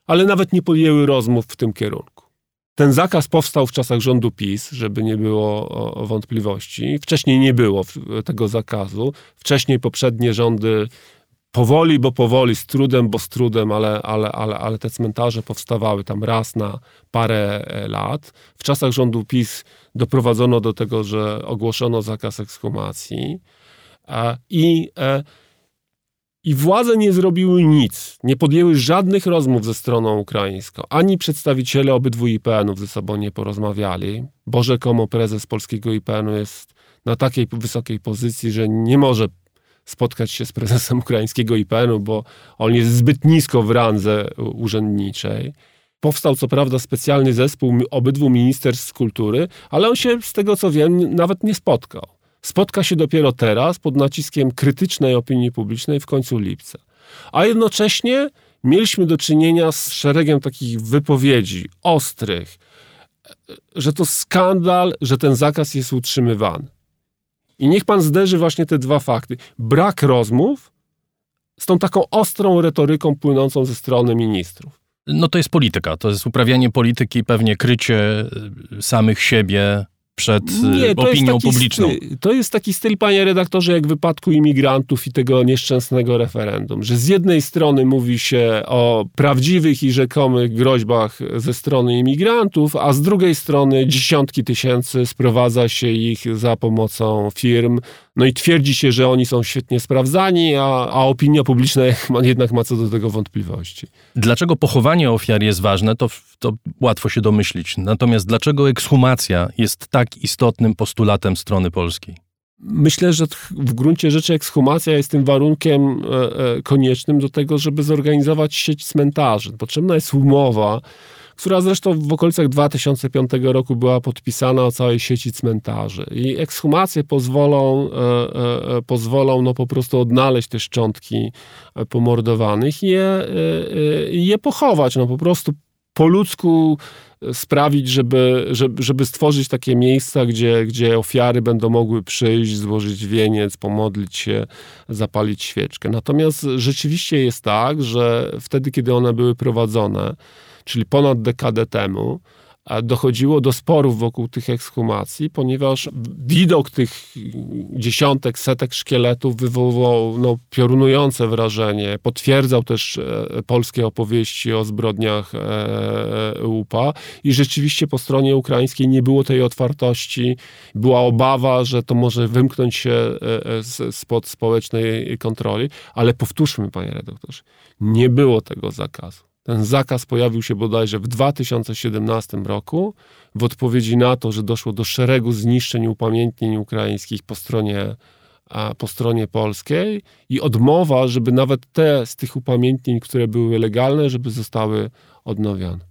ale nawet nie podjęły rozmów w tym kierunku. Ten zakaz powstał w czasach rządu PiS, żeby nie było wątpliwości. Wcześniej nie było tego zakazu. Wcześniej poprzednie rządy powoli, bo powoli, z trudem, bo z trudem, ale, ale, ale, ale te cmentarze powstawały tam raz na parę e, lat. W czasach rządu PiS doprowadzono do tego, że ogłoszono zakaz ekshumacji i e, i władze nie zrobiły nic, nie podjęły żadnych rozmów ze stroną ukraińską. Ani przedstawiciele obydwu IPN-ów ze sobą nie porozmawiali, bo rzekomo prezes polskiego IPN-u jest na takiej wysokiej pozycji, że nie może spotkać się z prezesem ukraińskiego IPN-u, bo on jest zbyt nisko w randze urzędniczej. Powstał co prawda specjalny zespół obydwu ministerstw kultury, ale on się z tego co wiem nawet nie spotkał spotka się dopiero teraz pod naciskiem krytycznej opinii publicznej w końcu lipca. A jednocześnie mieliśmy do czynienia z szeregiem takich wypowiedzi ostrych, że to skandal, że ten zakaz jest utrzymywany. I niech pan zderzy właśnie te dwa fakty. Brak rozmów z tą taką ostrą retoryką płynącą ze strony ministrów. No to jest polityka, to jest uprawianie polityki, pewnie krycie samych siebie, przed Nie, opinią publiczną. Styl, to jest taki styl, panie redaktorze, jak w wypadku imigrantów i tego nieszczęsnego referendum, że z jednej strony mówi się o prawdziwych i rzekomych groźbach ze strony imigrantów, a z drugiej strony dziesiątki tysięcy sprowadza się ich za pomocą firm, no i twierdzi się, że oni są świetnie sprawdzani, a, a opinia publiczna jednak ma co do tego wątpliwości. Dlaczego pochowanie ofiar jest ważne, to, to łatwo się domyślić. Natomiast dlaczego ekshumacja jest tak istotnym postulatem strony polskiej? Myślę, że w gruncie rzeczy ekshumacja jest tym warunkiem e, e, koniecznym do tego, żeby zorganizować sieć cmentarzy. Potrzebna jest umowa, która zresztą w okolicach 2005 roku była podpisana o całej sieci cmentarzy. I ekshumacje pozwolą, e, e, e, pozwolą no po prostu odnaleźć te szczątki pomordowanych i je, je pochować. No po prostu po ludzku sprawić, żeby, żeby, żeby stworzyć takie miejsca, gdzie, gdzie ofiary będą mogły przyjść, złożyć wieniec, pomodlić się, zapalić świeczkę. Natomiast rzeczywiście jest tak, że wtedy, kiedy one były prowadzone, czyli ponad dekadę temu, dochodziło do sporów wokół tych ekshumacji, ponieważ widok tych dziesiątek, setek szkieletów wywoływał no, piorunujące wrażenie. Potwierdzał też e, polskie opowieści o zbrodniach e, UPA i rzeczywiście po stronie ukraińskiej nie było tej otwartości. Była obawa, że to może wymknąć się e, spod społecznej kontroli, ale powtórzmy, panie redaktorze, nie było tego zakazu. Ten zakaz pojawił się bodajże w 2017 roku w odpowiedzi na to, że doszło do szeregu zniszczeń upamiętnień ukraińskich po stronie, po stronie polskiej i odmowa, żeby nawet te z tych upamiętnień, które były legalne, żeby zostały odnowione.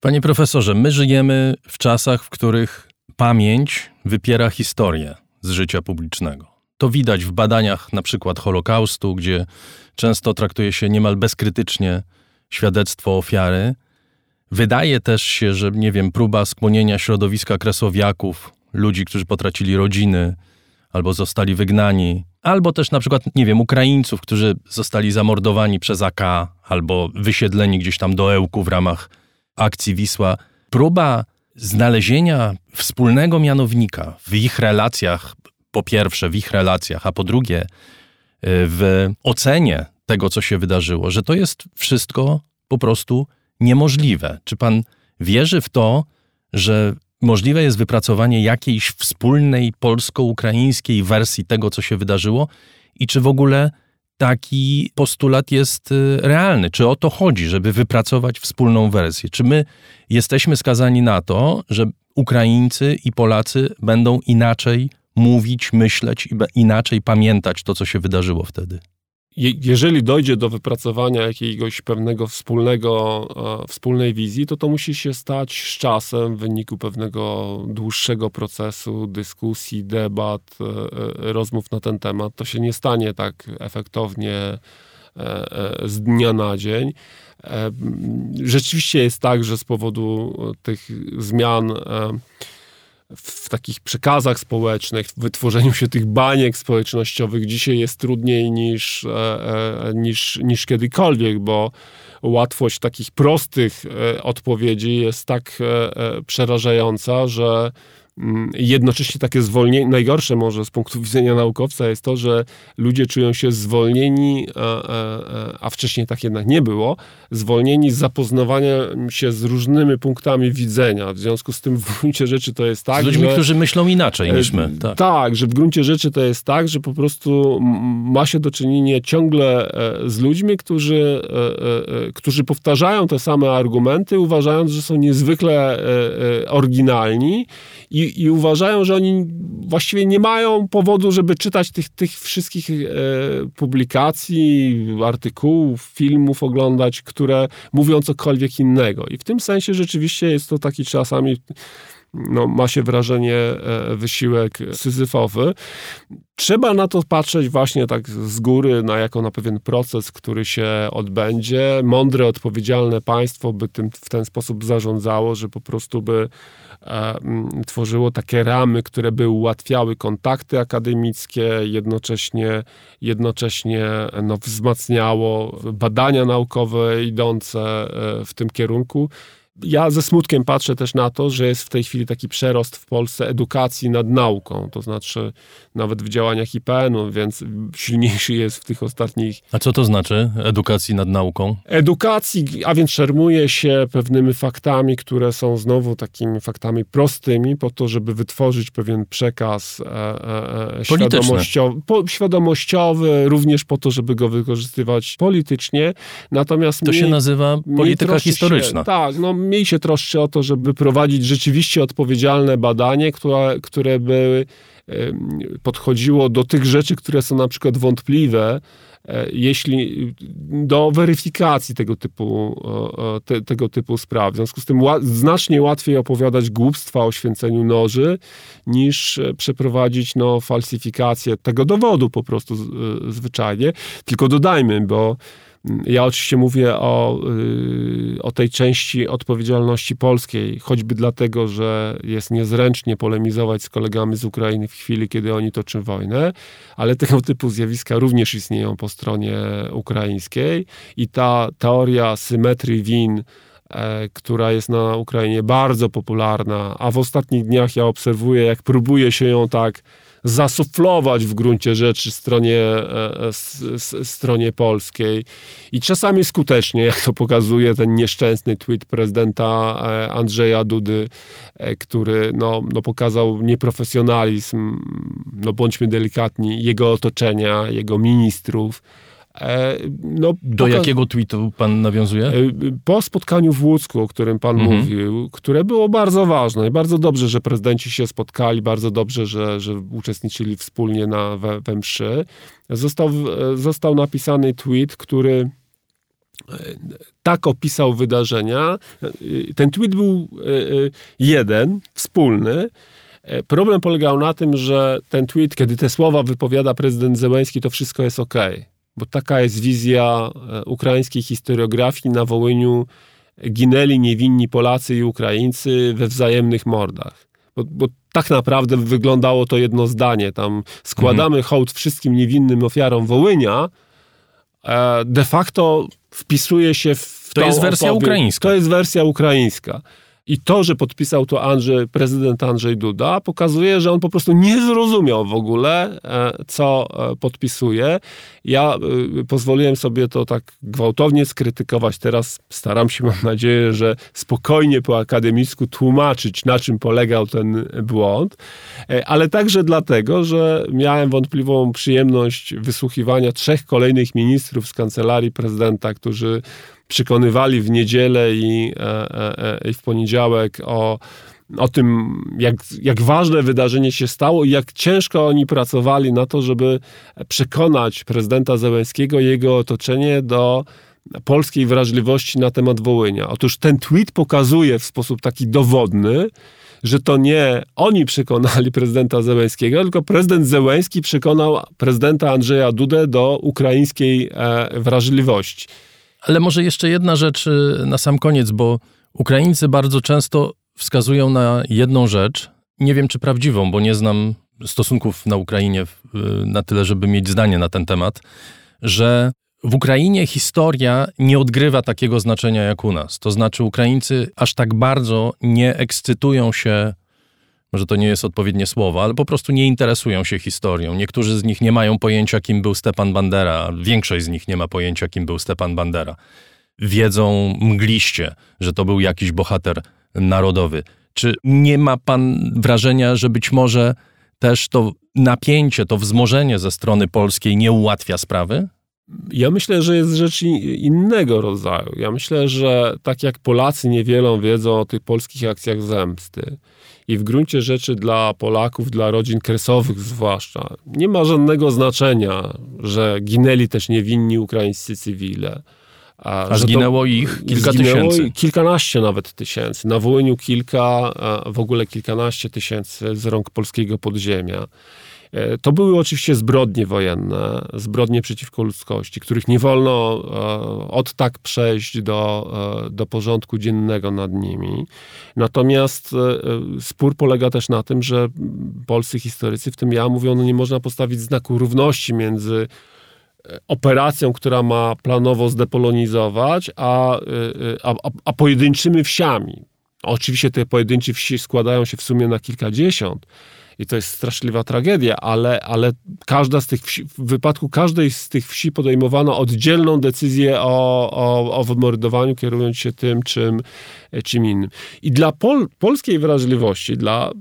Panie profesorze, my żyjemy w czasach, w których pamięć wypiera historię z życia publicznego. To widać w badaniach na przykład Holokaustu, gdzie często traktuje się niemal bezkrytycznie świadectwo ofiary. Wydaje też się, że, nie wiem, próba skłonienia środowiska kresowiaków, ludzi, którzy potracili rodziny albo zostali wygnani, albo też na przykład, nie wiem, Ukraińców, którzy zostali zamordowani przez AK albo wysiedleni gdzieś tam do Ełku w ramach akcji Wisła. Próba znalezienia wspólnego mianownika w ich relacjach, po pierwsze w ich relacjach, a po drugie w ocenie tego, co się wydarzyło, że to jest wszystko po prostu niemożliwe. Czy pan wierzy w to, że możliwe jest wypracowanie jakiejś wspólnej polsko-ukraińskiej wersji tego, co się wydarzyło? I czy w ogóle taki postulat jest y, realny? Czy o to chodzi, żeby wypracować wspólną wersję? Czy my jesteśmy skazani na to, że Ukraińcy i Polacy będą inaczej mówić, myśleć i inaczej pamiętać to, co się wydarzyło wtedy? Jeżeli dojdzie do wypracowania jakiegoś pewnego wspólnego, e, wspólnej wizji, to to musi się stać z czasem w wyniku pewnego dłuższego procesu, dyskusji, debat, e, e, rozmów na ten temat. To się nie stanie tak efektownie z dnia na dzień. Rzeczywiście jest tak, że z powodu tych zmian w takich przekazach społecznych, w wytworzeniu się tych baniek społecznościowych dzisiaj jest trudniej niż, niż, niż kiedykolwiek, bo łatwość takich prostych e, odpowiedzi jest tak e, e, przerażająca, że jednocześnie takie zwolnienie, najgorsze może z punktu widzenia naukowca jest to, że ludzie czują się zwolnieni, a, a, a wcześniej tak jednak nie było, zwolnieni z zapoznawania się z różnymi punktami widzenia. W związku z tym w gruncie rzeczy to jest tak, Z ludźmi, że, którzy myślą inaczej niż my. Tak. tak, że w gruncie rzeczy to jest tak, że po prostu ma się do czynienia ciągle e, z ludźmi, którzy, e, e, którzy powtarzają te same argumenty, uważając, że są niezwykle oryginalni i i, uważają, że oni właściwie nie mają powodu, żeby czytać tych, tych wszystkich e, publikacji, artykułów, filmów oglądać, które mówią cokolwiek innego. I w tym sensie rzeczywiście jest to taki czasami no, ma się wrażenie e, wysiłek syzyfowy. Trzeba na to patrzeć właśnie tak z góry, na jako na pewien proces, który się odbędzie. Mądre, odpowiedzialne państwo by tym w ten sposób zarządzało, że po prostu by e, tworzyło takie ramy, które by ułatwiały kontakty akademickie, jednocześnie, jednocześnie no, wzmacniało badania naukowe idące e, w tym kierunku ja ze smutkiem patrzę też na to, że jest w tej chwili taki przerost w Polsce edukacji nad nauką, to znaczy nawet w działaniach IPN-u, więc silniejszy jest w tych ostatnich... A co to znaczy edukacji nad nauką? Edukacji, a więc szermuje się pewnymi faktami, które są znowu takimi faktami prostymi, po to, żeby wytworzyć pewien przekaz e, e, e świadomościowy, po, świadomościowy, również po to, żeby go wykorzystywać politycznie. Natomiast to się nazywa polityka historyczna. Się, tak, no mniej się troszczy o to, żeby prowadzić rzeczywiście odpowiedzialne badanie, które, które by podchodziło do tych rzeczy, które są na przykład wątpliwe, e, jeśli do weryfikacji tego typu, te, tego typu spraw. W związku z tym znacznie łatwiej opowiadać głupstwa o święceniu noży, niż e, przeprowadzić no, falsyfikację tego dowodu po prostu e, zwyczajnie. Tylko dodajmy, bo ja oczywiście mówię o, y, o tej części odpowiedzialności polskiej, choćby dlatego, że jest niezręcznie polemizować z kolegami z Ukrainy w chwili, kiedy oni toczą wojnę, ale tego typu zjawiska również istnieją po stronie ukraińskiej i ta teoria symetrii win, e, która jest na Ukrainie bardzo popularna, a w ostatnich dniach ja obserwuję, jak próbuje się ją tak zasuflować w gruncie rzeczy stronie, e, e, stronie polskiej. I czasami skutecznie, jak to pokazuje ten nieszczęsny tweet prezydenta e, Andrzeja Dudy, który no, no pokazał nieprofesjonalizm, no bądźmy delikatni, jego otoczenia, jego ministrów, no, Do jakiego tweetu pan nawiązuje? E, po spotkaniu w Łódzku, o którym pan mhm. mówił, które było bardzo ważne i bardzo dobrze, że prezydenci się spotkali, bardzo dobrze, że, że uczestniczyli wspólnie na, we, we mszy, został, e, został napisany tweet, który tak opisał wydarzenia. Ten tweet był jeden, wspólny. Problem polegał na tym, że ten tweet, kiedy te słowa wypowiada prezydent Zełenski, to wszystko jest ok bo taka jest wizja e, ukraińskiej historiografii. Na Wołyniu ginęli niewinni Polacy i Ukraińcy we wzajemnych mordach. Bo, bo tak naprawdę wyglądało to jedno zdanie. Tam składamy mhm. hołd wszystkim niewinnym ofiarom Wołynia. E, de facto wpisuje się w To jest wersja opowieść. ukraińska. To jest wersja ukraińska. I to, że podpisał to Andrzej, prezydent Andrzej Duda, pokazuje, że on po prostu nie zrozumiał w ogóle, e, co e, podpisuje. Ja e, pozwoliłem sobie to tak gwałtownie skrytykować. Teraz staram się, mam nadzieję, że spokojnie po akademicku tłumaczyć, na czym polegał ten błąd, ale także dlatego, że miałem wątpliwą przyjemność wysłuchiwania trzech kolejnych ministrów z kancelarii prezydenta, którzy przekonywali w niedzielę i, e, e, e, i w poniedziałek o, o tym, jak, jak ważne wydarzenie się stało i jak ciężko oni pracowali na to, żeby przekonać prezydenta Zełenskiego i jego otoczenie do polskiej wrażliwości na temat Wołynia. Otóż ten tweet pokazuje w sposób taki dowodny, że to nie oni przekonali prezydenta Zełenskiego, tylko prezydent Zełenski przekonał prezydenta Andrzeja Dudę do ukraińskiej wrażliwości. Ale może jeszcze jedna rzecz y, na sam koniec, bo Ukraińcy bardzo często wskazują na jedną rzecz, nie wiem czy prawdziwą, bo nie znam stosunków na Ukrainie y, na tyle, żeby mieć zdanie na ten temat, że w Ukrainie historia nie odgrywa takiego znaczenia jak u nas. To znaczy, Ukraińcy aż tak bardzo nie ekscytują się, może to nie jest odpowiednie słowo, ale po prostu nie interesują się historią. Niektórzy z nich nie mają pojęcia, kim był Stepan Bandera, większość z nich nie ma pojęcia, kim był Stepan Bandera. Wiedzą mgliście, że to był jakiś bohater narodowy. Czy nie ma pan wrażenia, że być może też to napięcie, to wzmożenie ze strony polskiej nie ułatwia sprawy? Ja myślę, że jest rzecz innego rodzaju. Ja myślę, że tak jak Polacy niewiele wiedzą o tych polskich akcjach zemsty i w gruncie rzeczy dla Polaków, dla rodzin kresowych zwłaszcza, nie ma żadnego znaczenia, że ginęli też niewinni ukraińscy cywile. A, a zginęło ich kilka zginęło tysięcy. Kilkanaście nawet tysięcy. Na Wołyniu kilka, w ogóle kilkanaście tysięcy z rąk polskiego podziemia. E, to były oczywiście zbrodnie wojenne, zbrodnie przeciwko ludzkości, których nie wolno e, od tak przejść do, e, do porządku dziennego nad nimi. Natomiast spór polega też na tym, że polscy historycy, w tym ja, mówią, no nie można postawić znaku równości między operacją, która ma planowo zdepolonizować, a, a, a pojedynczymi wsiami. Oczywiście te pojedyncze wsi składają się w sumie na kilkadziesiąt, i to jest straszliwa tragedia, ale, ale każda z tych wsi, w wypadku każdej z tych wsi podejmowano oddzielną decyzję o, o, o wymordowaniu, kierując się tym, czym, czym innym. I dla pol, polskiej wrażliwości, dla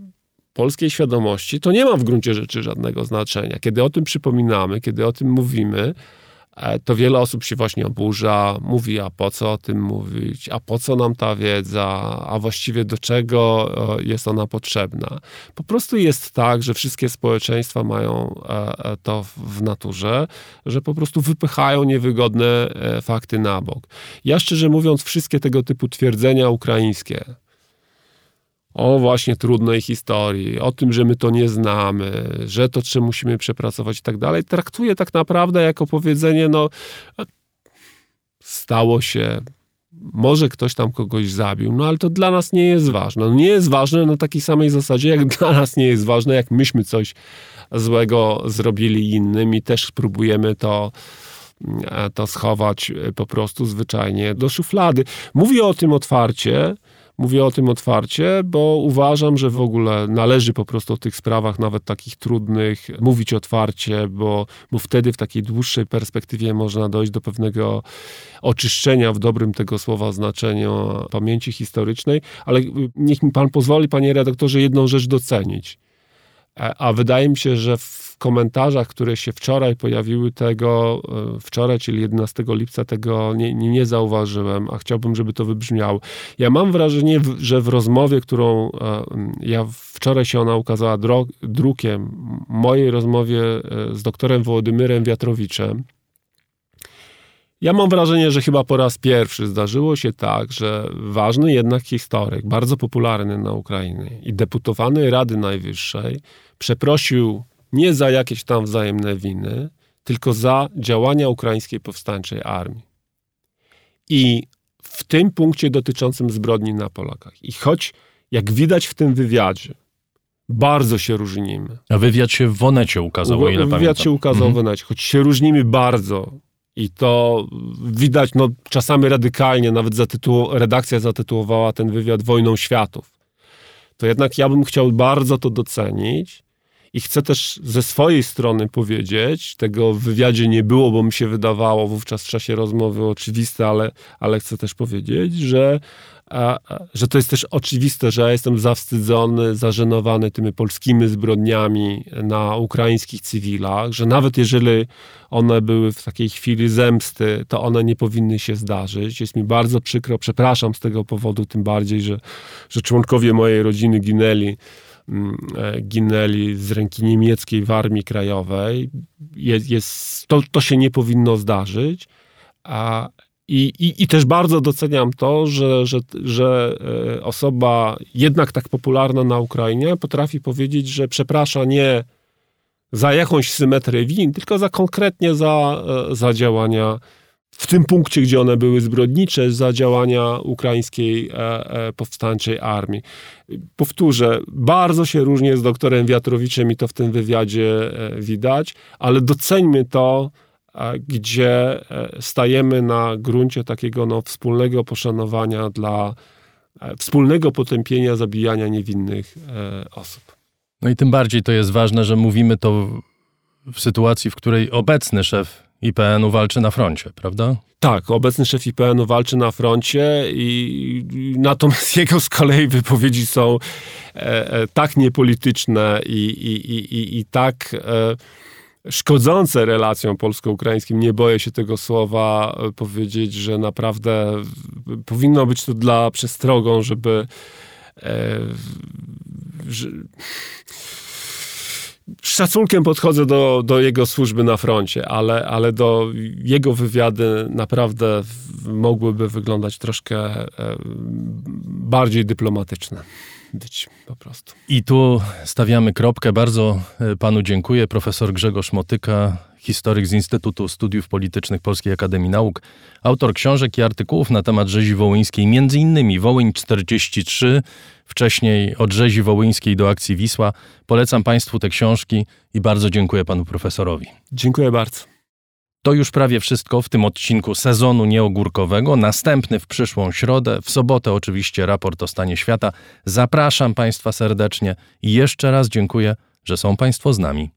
polskiej świadomości, to nie ma w gruncie rzeczy żadnego znaczenia. Kiedy o tym przypominamy, kiedy o tym mówimy, to wiele osób się właśnie oburza, mówi, a po co o tym mówić, a po co nam ta wiedza, a właściwie do czego e, jest ona potrzebna. Po prostu jest tak, że wszystkie społeczeństwa mają e, to w naturze, że po prostu wypychają niewygodne fakty na bok. Ja szczerze mówiąc, wszystkie tego typu twierdzenia ukraińskie, o właśnie trudnej historii, o tym, że my to nie znamy, że to czy musimy przepracować i tak dalej, traktuje tak naprawdę jako powiedzenie, no stało się, może ktoś tam kogoś zabił, no ale to dla nas nie jest ważne. No, nie jest ważne na takiej samej zasadzie, jak dla nas nie jest ważne, jak myśmy coś złego zrobili innym i też próbujemy to to schować po prostu zwyczajnie do szuflady. Mówię o tym otwarcie, Mówię o tym otwarcie, bo uważam, że w ogóle należy po prostu o tych sprawach, nawet takich trudnych, mówić otwarcie, bo, bo wtedy w takiej dłuższej perspektywie można dojść do pewnego oczyszczenia w dobrym tego słowa znaczeniu pamięci historycznej. Ale niech mi pan pozwoli, panie redaktorze, jedną rzecz docenić. E, a wydaje mi się, że w komentarzach, które się wczoraj pojawiły tego, e, wczoraj, czyli 11 lipca, tego nie, nie, zauważyłem, a chciałbym, żeby to wybrzmiało. Ja mam wrażenie, że w rozmowie, którą e, ja wczoraj się ona ukazała drukiem, mojej rozmowie z doktorem Wołodymyrem Wiatrowiczem, ja mam wrażenie, że chyba po raz pierwszy zdarzyło się tak, że ważny jednak historyk, bardzo popularny na Ukrainie i deputowany Rady Najwyższej przeprosił nie za jakieś tam wzajemne winy, tylko za działania ukraińskiej powstańczej armii. I w tym punkcie dotyczącym zbrodni na Polakach. I choć, jak widać w tym wywiadzie, bardzo się różnimy. A wywiad się w Wonecie ukazał, o ile Wywiad pamiętam. się ukazał mhm. w Wonecie, choć się różnimy bardzo i to widać no, czasami radykalnie, nawet zatytuł, redakcja zatytułowała ten wywiad Wojną Światów. To jednak ja bym chciał bardzo to docenić i chcę też ze swojej strony powiedzieć, tego w wywiadzie nie było, bo mi się wydawało wówczas w czasie rozmowy oczywiste, ale, ale chcę też powiedzieć, że a, że to jest też oczywiste, że ja jestem zawstydzony, zażenowany tymi polskimi zbrodniami na ukraińskich cywilach, że nawet jeżeli one były w takiej chwili zemsty, to one nie powinny się zdarzyć. Jest mi bardzo przykro, przepraszam z tego powodu, tym bardziej, że, że członkowie mojej rodziny ginęli ginęli z ręki niemieckiej w Armii Krajowej. Jest, jest, to, to się nie powinno zdarzyć. A I, i, I też bardzo doceniam to, że, że, że e, osoba jednak tak popularna na Ukrainie potrafi powiedzieć, że przeprasza nie za jakąś symetrię win, tylko za konkretnie za, e, za działania w tym punkcie, gdzie one były zbrodnicze, za działania ukraińskiej e, powstańczej armii. Powtórzę, bardzo się różnię z doktorem Wiatrowiczem i to w tym wywiadzie widać, ale doceńmy to, gdzie e, stajemy na gruncie takiego no, wspólnego poszanowania dla e, wspólnego potępienia zabijania niewinnych e, osób. No i tym bardziej to jest ważne, że mówimy to w sytuacji, w której obecny szef IPN-u walczy na froncie, prawda? Tak, obecny szef IPN-u walczy na froncie i natomiast jego z kolei wypowiedzi są e, e, tak niepolityczne i, i, i, i tak e, szkodzące relacjom polsko-ukraińskim. Nie boję się tego słowa e, powiedzieć, że naprawdę powinno być to dla przestrogą, żeby e, że, z szacunkiem podchodzę do, do jego służby na froncie, ale, ale do jego wywiady naprawdę mogłyby wyglądać troszkę e, bardziej dyplomatyczne być po prostu. I tu stawiamy kropkę. Bardzo e, panu dziękuję. Profesor Grzegorz Motyka, historyk z Instytutu Studiów Politycznych Polskiej Akademii Nauk, autor książek i artykułów na temat rzezi wołyńskiej, między innymi Wołyń 43, wcześniej od rzezi wołyńskiej do akcji Wisła. Polecam państwu te książki i bardzo dziękuję panu profesorowi. Dziękuję bardzo. To już prawie wszystko w tym odcinku sezonu nieogórkowego. Następny w przyszłą środę, w sobotę oczywiście raport o stanie świata. Zapraszam Państwa serdecznie i jeszcze raz dziękuję, że są Państwo z nami.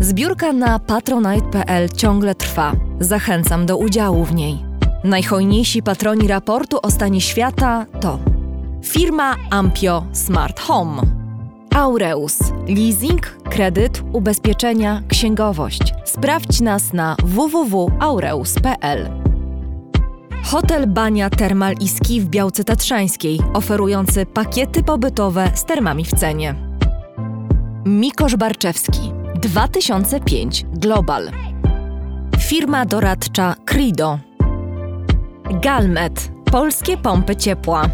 Zbiórka na patronite.pl ciągle trwa. Zachęcam do udziału w niej. Najhojniejsi patroni raportu o stanie świata to firma Ampio Smart Home, Aureus, leasing, kredyt, ubezpieczenia, księgowość. Sprawdź nas na www.aureus.pl. Hotel Bania Termal i Ski w Białce Tatrzańskiej, oferujący pakiety pobytowe z termami w cenie. Mikosz Barczewski, 2005 Global. Firma doradcza Crido Galmet polskie pompy ciepła.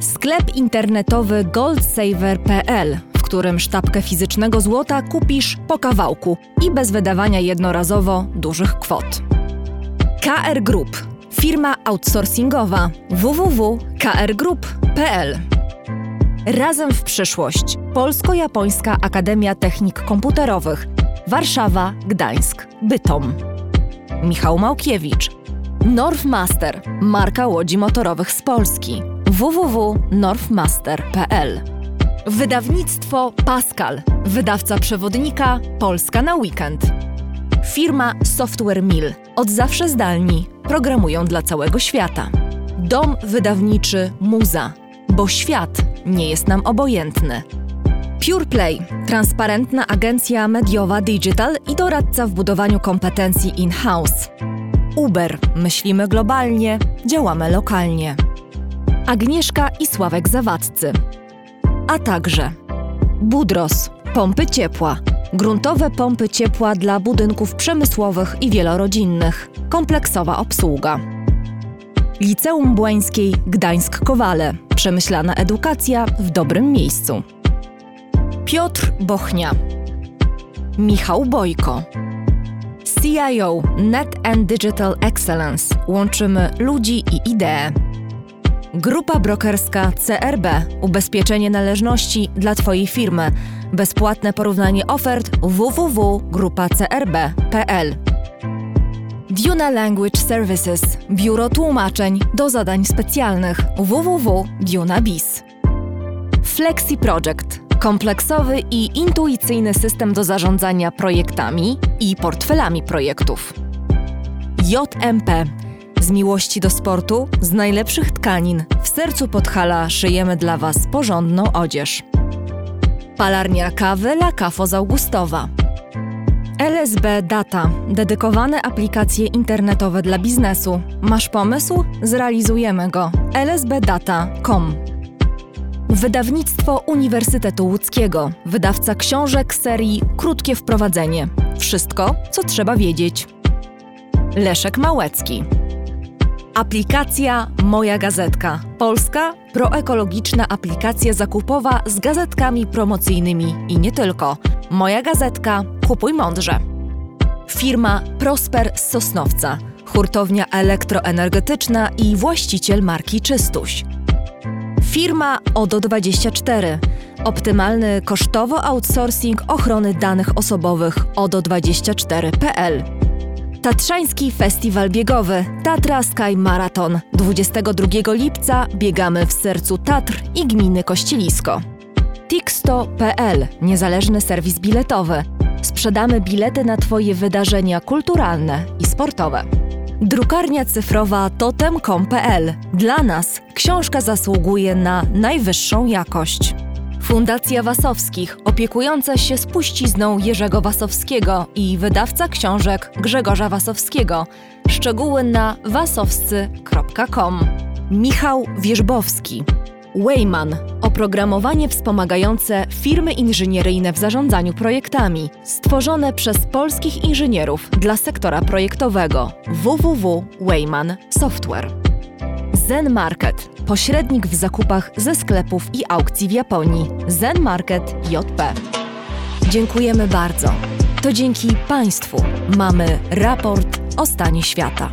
Sklep internetowy goldsaver.pl, w którym sztabkę fizycznego złota kupisz po kawałku i bez wydawania jednorazowo dużych kwot. KR Group firma outsourcingowa www.krgroup.pl Razem w przyszłość. Polsko-Japońska Akademia Technik Komputerowych. Warszawa, Gdańsk, Bytom. Michał Małkiewicz Northmaster, marka łodzi motorowych z Polski. www.northmaster.pl Wydawnictwo Pascal, wydawca przewodnika Polska na weekend. Firma Software Mill, od zawsze zdalni, programują dla całego świata. Dom wydawniczy Muza, bo świat nie jest nam obojętny. PurePlay, transparentna agencja mediowa digital i doradca w budowaniu kompetencji in-house. Uber. Myślimy globalnie, działamy lokalnie. Agnieszka i Sławek Zawadzcy. A także Budros. Pompy ciepła. Gruntowe pompy ciepła dla budynków przemysłowych i wielorodzinnych. Kompleksowa obsługa. Liceum Błańskiej Gdańsk-Kowale. Przemyślana edukacja w dobrym miejscu. Piotr Bochnia. Michał Bojko. CIO Net and Digital Excellence łączymy ludzi i idee. Grupa brokerska CRB Ubezpieczenie należności dla Twojej firmy. Bezpłatne porównanie ofert www.grupacrb.pl Duna Language Services Biuro tłumaczeń do zadań specjalnych www.dunabiz Flexi Project kompleksowy i intuicyjny system do zarządzania projektami i portfelami projektów. JMP z miłości do sportu, z najlepszych tkanin, w sercu Podhala szyjemy dla Was porządną odzież. Palarnia kawy La z Augustowa. LSB Data dedykowane aplikacje internetowe dla biznesu. Masz pomysł? Zrealizujemy go. lsbdata.com Wydawnictwo Uniwersytetu Łódzkiego, wydawca książek serii Krótkie Wprowadzenie. Wszystko, co trzeba wiedzieć. Leszek Małecki. Aplikacja Moja Gazetka. Polska proekologiczna aplikacja zakupowa z gazetkami promocyjnymi i nie tylko. Moja Gazetka. Kupuj mądrze. Firma Prosper z Sosnowca. Hurtownia elektroenergetyczna i właściciel marki Czystuś. Firma ODO24. Optymalny kosztowo outsourcing ochrony danych osobowych ODO24.pl. Tatrzański Festiwal Biegowy Tatra Sky Marathon. 22 lipca biegamy w sercu Tatr i gminy Kościelisko. Tixto.pl Niezależny serwis biletowy. Sprzedamy bilety na Twoje wydarzenia kulturalne i sportowe. Drukarnia cyfrowa totem.com.pl. Dla nas książka zasługuje na najwyższą jakość. Fundacja Wasowskich, opiekująca się spuścizną Jerzego Wasowskiego i wydawca książek Grzegorza Wasowskiego. Szczegóły na wasowscy.com. Michał Wierzbowski. Wayman oprogramowanie wspomagające firmy inżynieryjne w zarządzaniu projektami, stworzone przez polskich inżynierów dla sektora projektowego www.wayman Software. Zen Market pośrednik w zakupach ze sklepów i aukcji w Japonii Zen Market JP. Dziękujemy bardzo. To dzięki Państwu mamy raport o stanie świata.